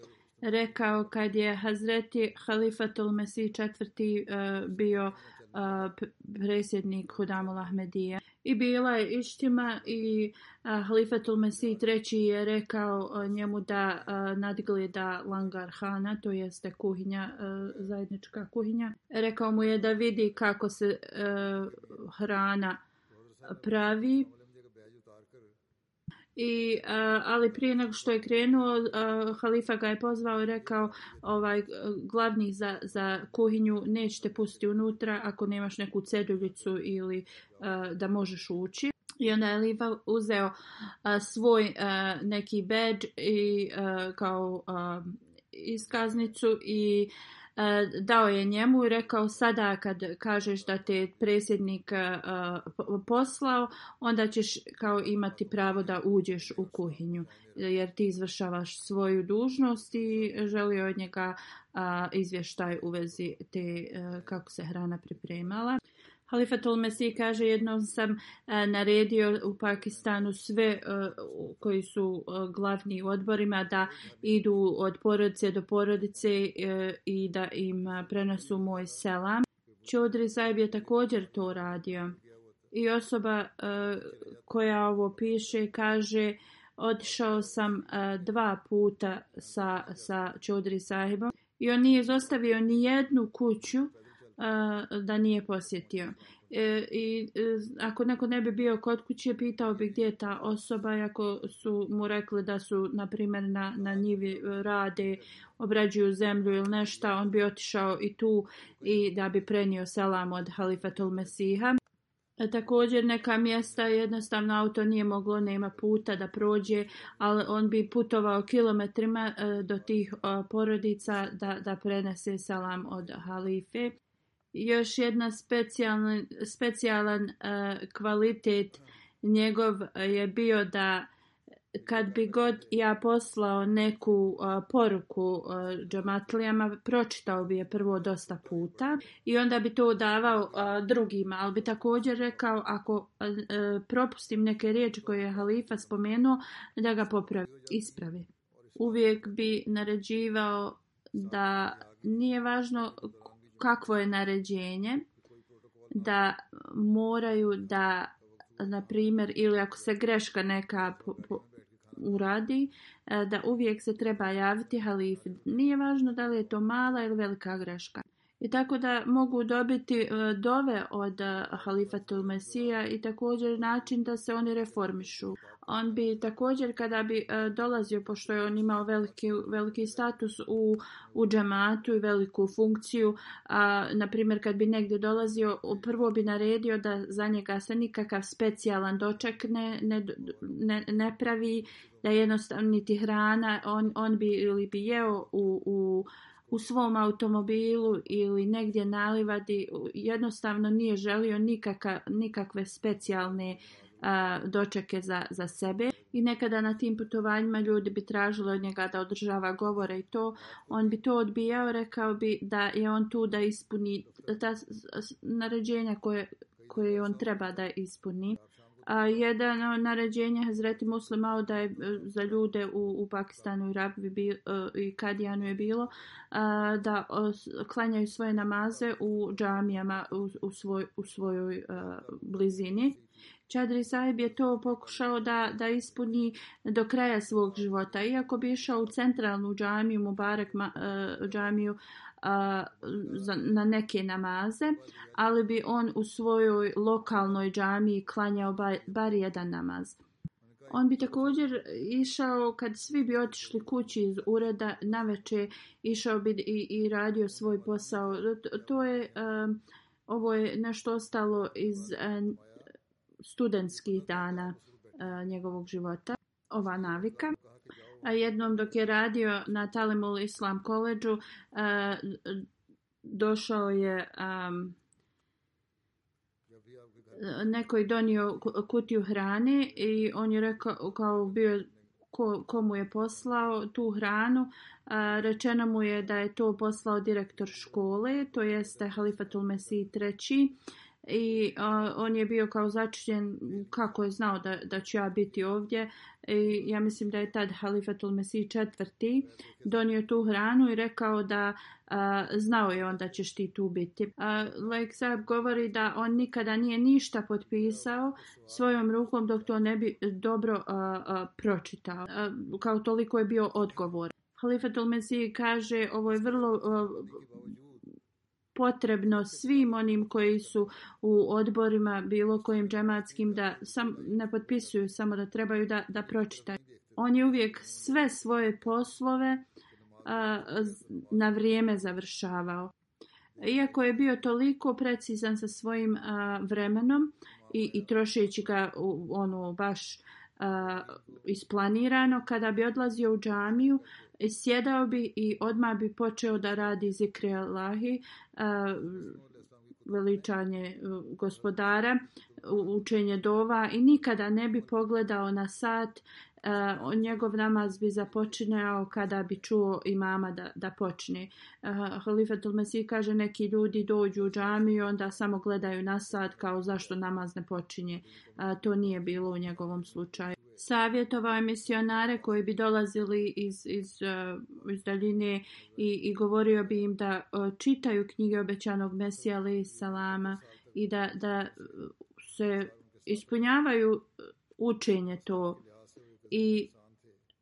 rekao kad je Hazreti Halifatul Mesih četvrti uh, bio uh, eh, presjednik Hudamul Ahmedije. I bila je ištima i uh, Halifatul Mesih treći je rekao uh, njemu da uh, nadgleda Langar Hana, to jeste kuhinja, uh, zajednička kuhinja. Rekao mu je da vidi kako se uh, hrana pravi I, uh, ali prije nego što je krenuo, uh, halifa ga je pozvao i rekao ovaj glavni za, za kuhinju nećete pustiti unutra ako nemaš neku ceduljicu ili uh, da možeš ući. I onda je Liva uzeo uh, svoj uh, neki badge i uh, kao uh, iskaznicu i uh, E, dao je njemu i rekao sada kad kažeš da te presjednik uh, e, poslao, onda ćeš kao imati pravo da uđeš u kuhinju jer ti izvršavaš svoju dužnost i želio od njega uh, izvještaj u vezi te uh, kako se hrana pripremala. Halifatul Mesih kaže jednom sam e, naredio u Pakistanu sve e, koji su e, glavni u odborima da idu od porodice do porodice i da im prenosu moj selam. Čodri Saib je također to radio. I osoba koja ovo piše kaže otišao sam dva puta sa, sa Čodri Saibom i on nije zostavio ni jednu kuću da nije posjetio. E, i, e, ako neko ne bi bio kod kuće, pitao bi gdje je ta osoba, ako su mu rekli da su, na primjer, na, na njivi e, rade, obrađuju zemlju ili nešta, on bi otišao i tu i da bi prenio selam od Halifatul Mesiha. E, također neka mjesta jednostavno auto nije moglo, nema puta da prođe, ali on bi putovao kilometrima e, do tih e, porodica da, da prenese selam od Halife još jedna specijalna, specijalan uh, kvalitet njegov e, je bio da kad bi god ja poslao neku uh, poruku uh, džamatlijama, pročitao bi je prvo dosta puta i onda bi to davao uh, drugima, ali bi također rekao ako uh, propustim neke riječi koje je halifa spomenuo, da ga popravi, ispravi. Uvijek bi naređivao da nije važno kakvo je naređenje da moraju da na primjer ili ako se greška neka po, po, uradi e, da uvijek se treba javiti halifi nije važno da li je to mala ili velika greška i tako da mogu dobiti e, dove od halifa tul mesija i također način da se oni reformišu on bi također kada bi e, dolazio, pošto je on imao veliki, veliki status u, u džamatu i veliku funkciju, e, na primjer kad bi negdje dolazio, prvo bi naredio da za njega se nikakav specijalan doček ne, ne, ne, ne pravi, da jednostavno niti hrana, on, on bi ili bi jeo u, u u svom automobilu ili negdje nalivadi, jednostavno nije želio nikaka, nikakve specijalne uh, a, dočeke za, za sebe. I nekada na tim putovanjima ljudi bi tražili od njega da održava govore i to. On bi to odbijao, rekao bi da je on tu da ispuni ta naređenja koje, koje on treba da ispuni. A, jedan naređenje Hazreti Muslimao da je e, za ljude u, u Pakistanu i, Rabbi, bi, e, i Kadijanu je bilo a, da os, klanjaju svoje namaze u džamijama u, u, svoj, u svojoj a, e, blizini. Čedri sahib je to pokušao da, da ispuni do kraja svog života. Iako bi išao u centralnu džamiju Mubarak uh, džamiju uh, za, na neke namaze, ali bi on u svojoj lokalnoj džamiji klanjao ba, bar jedan namaz. On bi također išao, kad svi bi otišli kući iz ureda, na veče išao bi i, i radio svoj posao. To je, uh, ovo je nešto ostalo iz uh, studentskih dana e, njegovog života ova navika. Jednom dok je radio na Talimul Islam koleđu, e, došao je neko je donio kutiju hrane i on je rekao kao bio ko, ko mu je poslao tu hranu. E, rečeno mu je da je to poslao direktor škole, to jeste Halifatul Mesih III. I uh, on je bio kao začinjen kako je znao da, da ću ja biti ovdje. I ja mislim da je tad Halifatul Mesih četvrti donio tu hranu i rekao da uh, znao je on da ćeš ti tu biti. Uh, like Saab govori da on nikada nije ništa potpisao svojom rukom dok to ne bi dobro uh, uh, pročitao. Uh, kao toliko je bio odgovor. Halifatul Mesih kaže ovo je vrlo... Uh, potrebno svim onim koji su u odborima bilo kojim džematskim da sam, ne potpisuju, samo da trebaju da, da pročitaju. On je uvijek sve svoje poslove a, na vrijeme završavao. Iako je bio toliko precizan sa svojim a, vremenom i, i trošeći ga u, ono baš a, isplanirano, kada bi odlazio u džamiju, sjedao bi i odmah bi počeo da radi zikre Allahi, eh, veličanje eh, gospodara, učenje dova i nikada ne bi pogledao na sat, eh, njegov namaz bi započinjao kada bi čuo imama da, da počne. Halifatul Mesih kaže neki ljudi dođu u džamiju onda samo gledaju na sat kao zašto namaz ne počinje. To nije bilo u njegovom slučaju savjetovao misionare koji bi dolazili iz, iz, uh, iz daljine i, i govorio bi im da uh, čitaju knjige obećanog Mesija ali i Salama i da, da se ispunjavaju eh, učenje to. I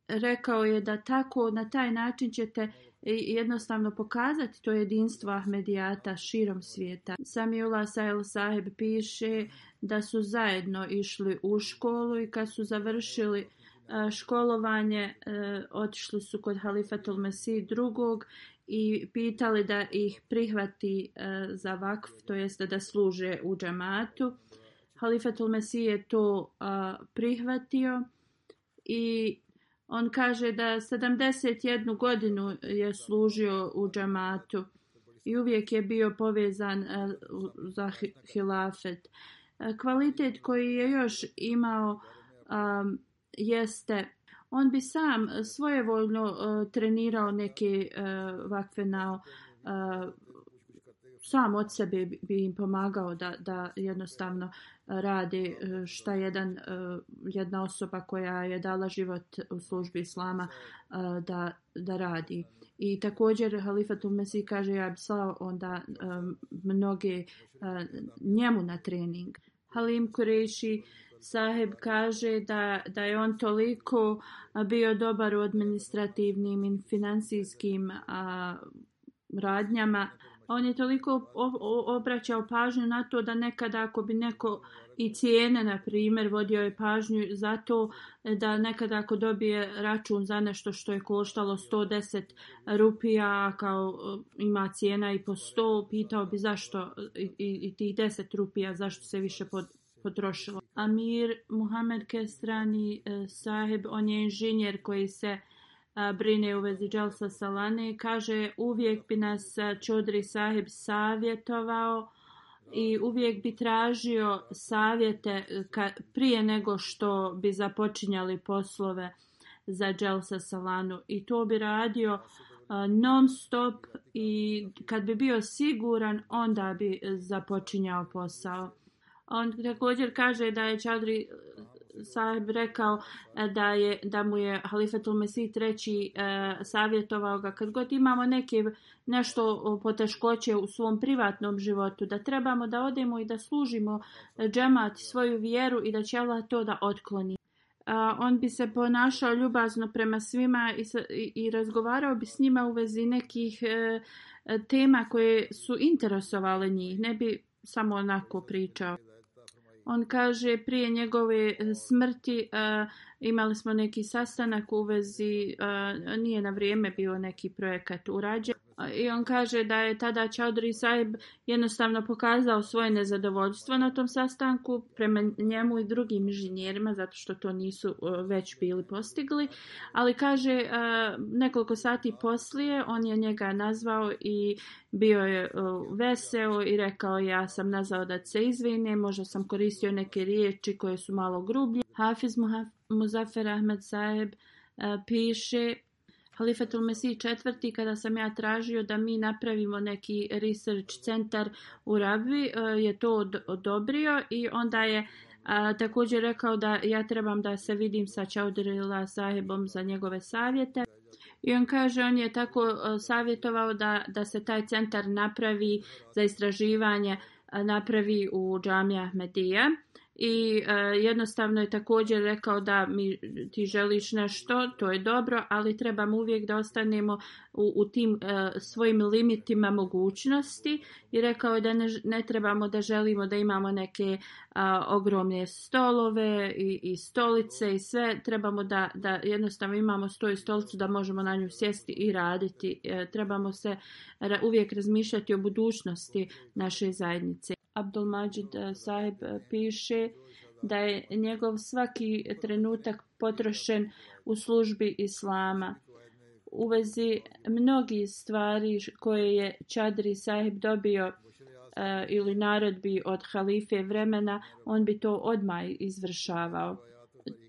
rekao je da tako na taj način ćete uh, i jednostavno pokazati to jedinstvo Ahmedijata širom svijeta. Samiula Sahil Saheb piše da su zajedno išli u školu i kad su završili e, školovanje e, otišli su kod Halifatul Mesi drugog i pitali da ih prihvati e, za vakf, to jeste da služe u džamatu. Halifatul Mesi je to prihvatio i On kaže da 71 godinu je služio u džamatu i uvijek je bio povezan e, za hilafet. E, kvalitet koji je još imao um, jeste, on bi sam svojevoljno uh, trenirao neke uh, vakvenao, uh, sam od sebe bi im pomagao da, da jednostavno uh, rade šta jedan e, jedna osoba koja je dala život u službi islama e, da, da radi. I također Halifat Umesi kaže ja bi slao onda e, mnoge njemu na trening. Halim Kureši Saheb kaže da, da je on toliko bio dobar u administrativnim i financijskim a, radnjama a, on je toliko obraćao pažnju na to da nekada ako bi neko i cijene, na primjer, vodio je pažnju za to e, da nekada ako dobije račun za nešto što je koštalo 110 rupija, kao e, ima cijena i po 100, pitao bi zašto i, i, i tih 10 rupija, zašto se više pod, potrošilo. Amir Muhammed Kestrani eh, Saheb, on je inženjer koji se brine u vezi Dželsa Salane. Kaže, uvijek bi nas Čudri Saheb savjetovao i uvijek bi tražio savjete prije nego što bi započinjali poslove za Dželsa Salanu. I to bi radio non stop i kad bi bio siguran, onda bi započinjao posao. On također kaže da je Čadri sahib rekao e, da, je, da mu je Halifetul Mesih treći e, savjetovao ga. Kad god imamo neke nešto poteškoće u svom privatnom životu, da trebamo da odemo i da služimo e, džemat svoju vjeru i da će Allah to da otkloni. E, on bi se ponašao ljubazno prema svima i, i razgovarao bi s njima u vezi nekih e, e, tema koje su interesovale njih. Ne bi samo onako pričao. On kaže prije njegove e, smrti uh, imali smo neki sastanak u vezi, uh, nije na vrijeme bio neki projekat urađen i on kaže da je tada Chaudhry Saib jednostavno pokazao svoje nezadovoljstvo na tom sastanku prema njemu i drugim inženjerima zato što to nisu e, već bili postigli. Ali kaže e, nekoliko sati poslije on je njega nazvao i bio je e, veseo i rekao ja sam nazvao da se izvine, možda sam koristio neke riječi koje su malo grublje. Hafiz Muzaffer Ahmed Saib piše Halifatul Mesih četvrti kada sam ja tražio da mi napravimo neki research centar u Rabvi e, je to odobrio i onda je a, također rekao da ja trebam da se vidim sa Čaudrila sahibom za njegove savjete. I on kaže, on je tako e, savjetovao da, da se taj centar napravi za istraživanje, napravi u džami Ahmedija. I e, jednostavno je također rekao da mi ti želiš nešto, to je dobro, ali trebamo uvijek da ostanemo u, u tim e, svojim limitima mogućnosti. I rekao je da ne, ne trebamo da želimo da imamo neke a, e, ogromne stolove i, i stolice i sve. Trebamo da, da jednostavno imamo stoj stolicu da možemo na nju sjesti i raditi. E, trebamo se ra, uvijek razmišljati o budućnosti naše zajednice. Abdulmađid eh, sahib eh, piše da je njegov svaki trenutak potrošen u službi Islama. U vezi mnogi stvari koje je Čadri sahib dobio eh, ili narod bi od halife vremena, on bi to odmaj izvršavao.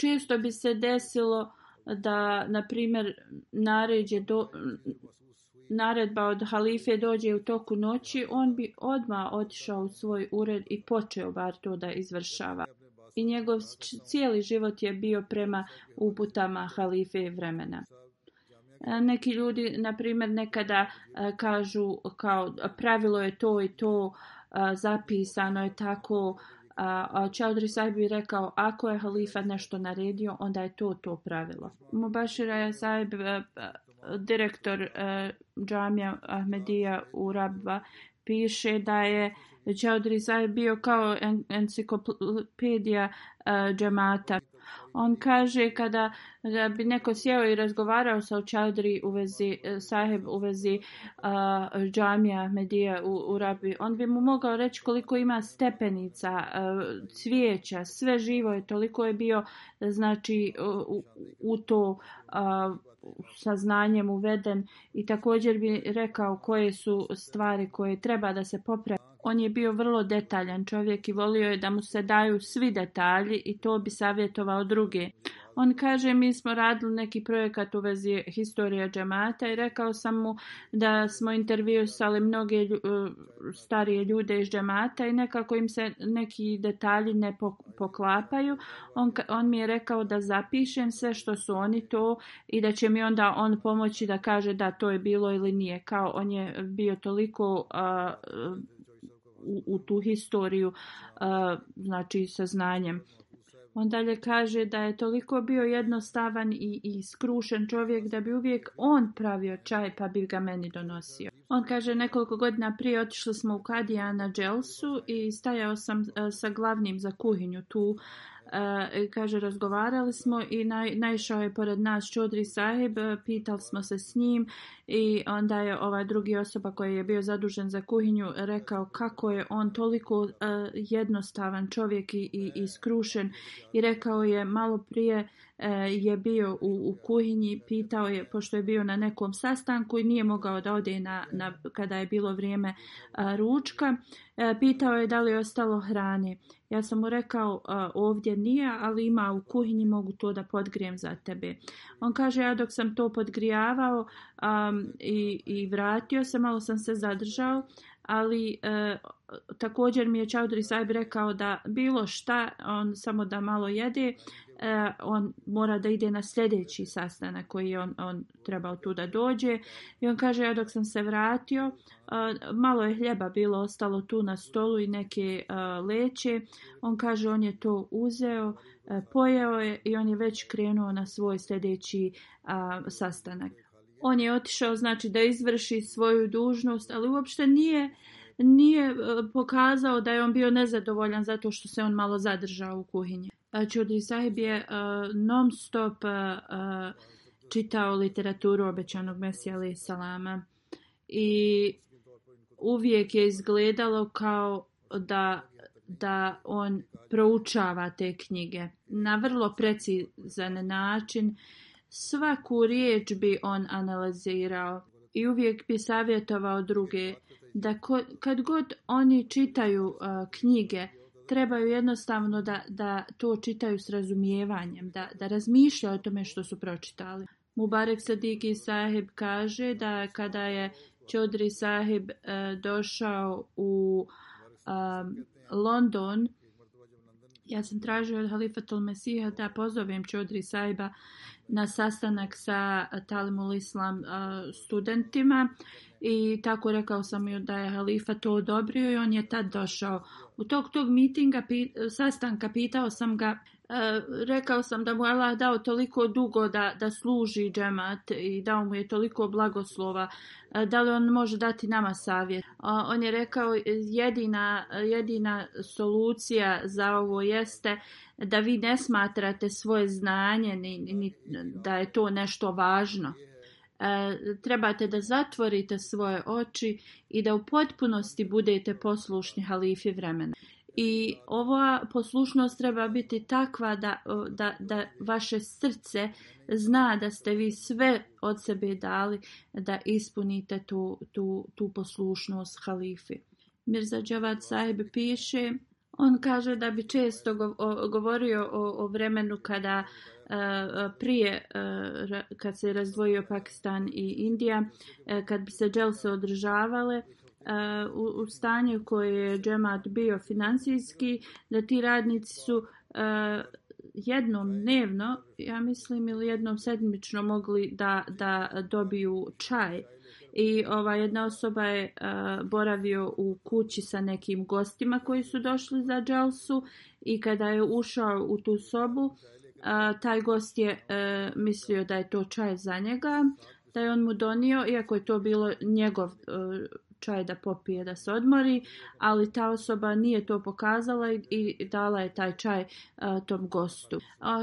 Čisto bi se desilo da, na primjer, naređe do, naredba od halife dođe u toku noći, on bi odma otišao u svoj ured i počeo bar to da izvršava. I njegov cijeli život je bio prema uputama halife vremena. E, neki ljudi, na primjer, nekada e, kažu kao pravilo je to i to, e, zapisano je tako. Čaudri Saib bi rekao, ako je halifa nešto naredio, onda je to to pravilo. Mubashira Saib direktor uh, džamija Ahmedija u Rabba piše da je Čaudri Zaj bio kao en enciklopedija uh, e, džamata. On kaže kada da e, bi neko sjeo i razgovarao sa Čaudri u vezi e, Saheb u vezi uh, džamija Medija u, u Rabi, on bi mu mogao reći koliko ima stepenica, uh, cvijeća, sve živo je, toliko je bio znači uh, u, u to uh, saznanjem uveden i također bi rekao koje su stvari koje treba da se popravi. On je bio vrlo detaljan čovjek i volio je da mu se daju svi detalji i to bi savjetovao druge. On kaže mi smo radili neki projekat u vezi historija džamata i rekao sam mu da smo intervjusali mnoge lju, e, starije ljude iz džamata i nekako im se neki detalji ne poklapaju. On, on mi je rekao da zapišem sve što su oni to i da će mi onda on pomoći da kaže da to je bilo ili nije. Kao on je bio toliko... Uh, u tu historiju uh, znači sa znanjem on dalje kaže da je toliko bio jednostavan i, i skrušen čovjek da bi uvijek on pravio čaj pa bi ga meni donosio on kaže nekoliko godina prije otišli smo u Kadija na Dželsu i stajao sam uh, sa glavnim za kuhinju tu uh, E, kaže razgovarali smo i naj, naišao je pored nas Čudri Saheb, e, pitali smo se s njim i onda je ovaj drugi osoba koji je bio zadužen za kuhinju rekao kako je on toliko uh, jednostavan čovjek i, i, i skrušen i rekao je malo prije uh, je bio u, u kuhinji, pitao je pošto je bio na nekom sastanku i nije mogao da ode na, na, kada je bilo vrijeme uh, ručka, uh, pitao je da li je ostalo hrane Ja sam mu rekao, a, ovdje nije, ali ima u kuhinji, mogu to da podgrijem za tebe. On kaže, ja dok sam to podgrijavao a, i, i vratio se, malo sam se zadržao, ali a, e, također mi je Čaudri Saib rekao da bilo šta, on samo da malo jede, uh, on mora da ide na sljedeći sastanak koji je on, on trebao tu da dođe. I on kaže, ja dok sam se vratio, uh, malo je hljeba bilo ostalo tu na stolu i neke uh, leće. On kaže, on je to uzeo, uh, pojeo je i on je već krenuo na svoj sljedeći uh, sastanak. On je otišao, znači, da izvrši svoju dužnost, ali uopšte nije nije pokazao da je on bio nezadovoljan zato što se on malo zadržao u kuhinji. Čurdi Sahib je uh, non stop uh, čitao literaturu obećanog Mesija alaih salama i uvijek je izgledalo kao da, da on proučava te knjige na vrlo precizan način. Svaku riječ bi on analizirao i uvijek bi savjetovao druge da ko, kad god oni čitaju uh, knjige, uh, trebaju jednostavno da, da to čitaju s razumijevanjem, da, da razmišlja o tome što su pročitali. Mubarek Sadiki Saheb kaže da kada je Čodri Saheb e, eh, došao u e, London, ja sam tražio od Halifa Tolmesiha da pozovem Čodri Saheba na sastanak sa Talimul Islam studentima i tako rekao sam joj da je halifa to odobrio i on je tad došao. U tog tog mitinga, sastanka pitao sam ga, rekao sam da mu Allah dao toliko dugo da, da služi džemat i dao mu je toliko blagoslova, da li on može dati nama savjet. On je rekao jedina, jedina solucija za ovo jeste da vi ne smatrate svoje znanje ni, ni, da je to nešto važno. E, trebate da zatvorite svoje oči i da u potpunosti budete poslušni halifi vremena. I ova poslušnost treba biti takva da, da, da vaše srce zna da ste vi sve od sebe dali da ispunite tu, tu, tu poslušnost halifi. Mirza Đevad sahib piše... On kaže da bi često govorio o, o vremenu kada e, e, prije e, kad se razdvojio Pakistan i Indija, kad bi se dželse održavale u, u stanju koje je džemat bio financijski, da ti radnici su jednom dnevno, ja mislim, ili jednom sedmično mogli da, da dobiju čaj i ova jedna osoba je uh, boravio u kući sa nekim gostima koji su došli za Jelsu i kada je ušao u tu sobu uh, taj gost je uh, mislio da je to čaj za njega da je on mu donio iako je to bilo njegov uh, čaj da popije, da se odmori, ali ta osoba nije to pokazala i, i dala je taj čaj a, uh, tom gostu.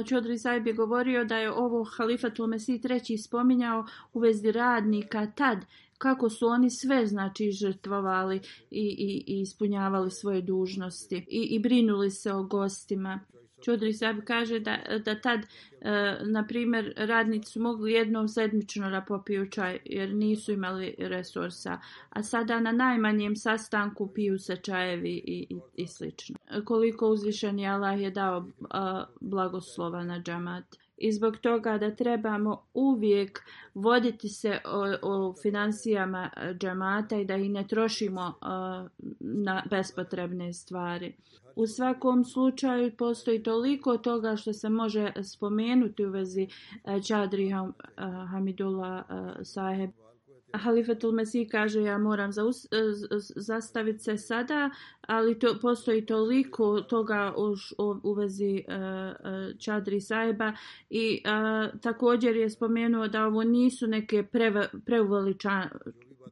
Čodri Zajb je govorio da je ovo Halifatul Mesi treći spominjao u vezi radnika tad, kako su oni sve znači žrtvovali i, i, i ispunjavali svoje dužnosti i, i brinuli se o gostima. Čudri Sab kaže da, da tad, e, na primjer, radnici su mogli jednom sedmično da popiju čaj jer nisu imali resursa, a sada na najmanjem sastanku piju se čajevi i, i, i slično. Koliko uzvišen je Allah je dao e, blagoslova na džamati i zbog toga da trebamo uvijek voditi se o, o financijama e, džamata i da ih ne trošimo a, e, na bespotrebne stvari. U svakom slučaju postoji toliko toga što se može spomenuti u vezi e, Čadri Hamidullah Saheb. Halifatul Mesih kaže ja moram e, zastaviti se sada, ali to postoji toliko toga u, u vezi uh, uh, Čadri Saeba i uh, također je spomenuo da ovo nisu neke preuveličane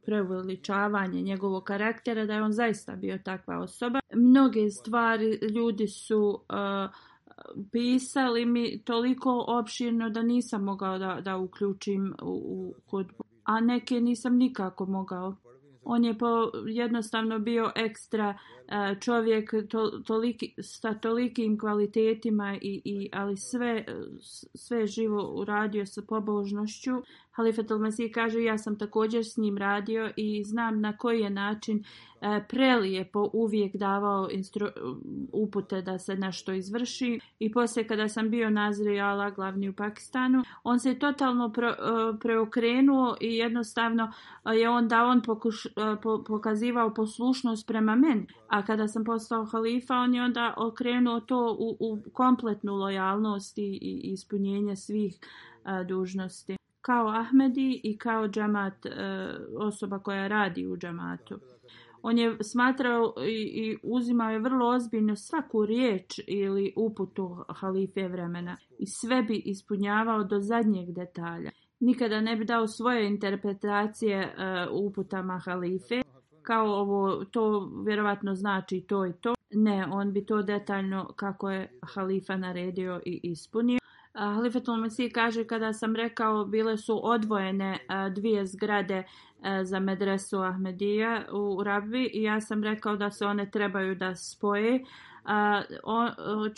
preuveličavanje njegovog karaktera, da je on zaista bio takva osoba. Mnoge stvari ljudi su uh, pisali mi toliko opširno da nisam mogao da, da uključim u, u kod a neke nisam nikako mogao. On je po, jednostavno bio ekstra čovjek to, toliki, sa tolikim kvalitetima i, i ali sve sve živo uradio sa pobožnošću. Halifa Talmasi kaže ja sam također s njim radio i znam na koji je način e, prelijepo uvijek davao instru, upute da se nešto izvrši. I poslije kada sam bio nazrijala glavni u Pakistanu, on se je totalno pro, e, preokrenuo i jednostavno je onda on pokuš, e, po, pokazivao poslušnost prema meni. A kada sam postao halifa, on je onda okrenuo to u, u kompletnu lojalnost i, i ispunjenje svih a, e, dužnosti. Kao Ahmedi i kao džamat, a, e, osoba koja radi u džamatu. On je smatrao i, i uzimao je vrlo ozbiljno svaku riječ ili uputu halife vremena. I sve bi ispunjavao do zadnjeg detalja. Nikada ne bi dao svoje interpretacije uh, uputama halife kao ovo, to vjerovatno znači to i to. Ne, on bi to detaljno kako je halifa naredio i ispunio. Halifa Tulumasi kaže kada sam rekao bile su odvojene dvije zgrade za medresu Ahmedija u Rabbi i ja sam rekao da se one trebaju da spoje.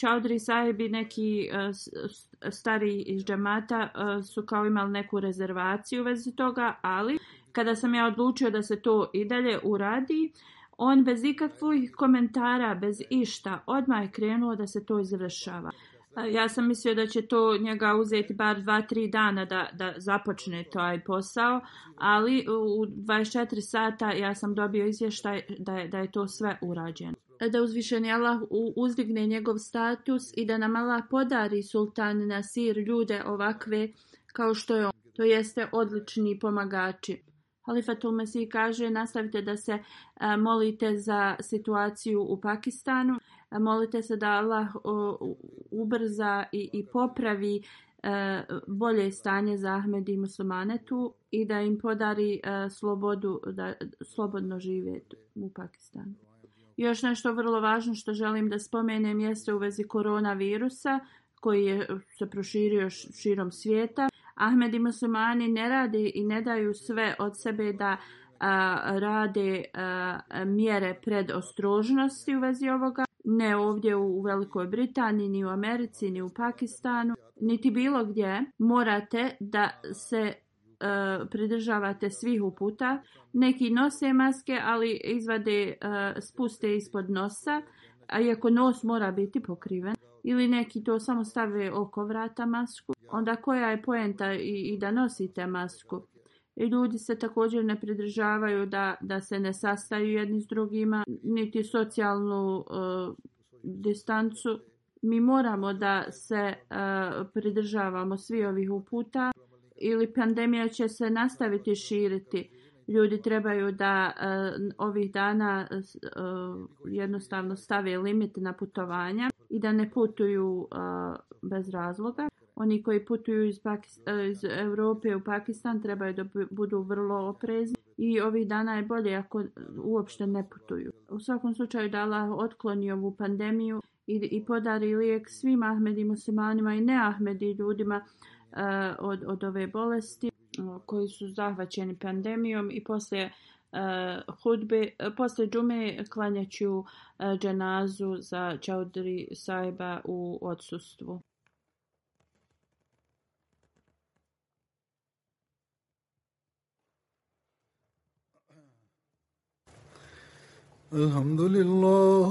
Čaudri sahibi neki stari iz džemata su kao imali neku rezervaciju u vezi toga, ali kada sam ja odlučio da se to i dalje uradi, on bez ikakvih komentara, bez išta, odmah je krenuo da se to izvršava. Ja sam mislio da će to njega uzeti bar 2-3 dana da, da započne taj posao, ali u 24 sata ja sam dobio izvještaj da je, da je to sve urađeno. Da uzvišeni Allah uzdigne njegov status i da nam Allah podari sultan Nasir ljude ovakve kao što je on, to jeste odlični pomagači. Halifatul Mesih kaže nastavite da se e, molite za situaciju u Pakistanu. E, molite se da Allah ubrza i, i popravi e, bolje stanje za Ahmed i muslimane tu i da im podari slobodu, da slobodno žive u Pakistanu. Još nešto vrlo važno što želim da spomenem jeste u vezi koronavirusa koji je se proširio širom svijeta. Ahmed i muslimani ne rade i ne daju sve od sebe da a, rade a, mjere pred ostrožnosti u vezi ovoga. Ne ovdje u, u Velikoj Britaniji, ni u Americi, ni u Pakistanu, niti bilo gdje morate da se pridržavate svih uputa. Neki nose maske, ali izvade spuste ispod nosa, a iako nos mora biti pokriven ili neki to samo stave oko vrata masku, onda koja je poenta i, i da nosite masku. I ljudi se također ne pridržavaju da, da se ne sastaju jedni s drugima, niti socijalnu uh, distancu. Mi moramo da se uh, pridržavamo svi ovih uputa ili pandemija će se nastaviti širiti ljudi trebaju da uh, ovih dana uh, jednostavno stave limit na putovanja i da ne putuju uh, bez razloga. Oni koji putuju iz, iz Europe u Pakistan trebaju da budu vrlo oprezni i ovih dana je bolje ako uopšte ne putuju. U svakom slučaju da Allah otkloni ovu pandemiju i, i podari lijek svim Ahmedi muslimanima i ne Ahmedi ljudima uh, uh, od, od ove bolesti koji su zahvaćeni pandemijom i poslije Uh, hudbe, posle džume klanjaću uh, dženazu za Čaudri sajba u odsustvu. Alhamdulillah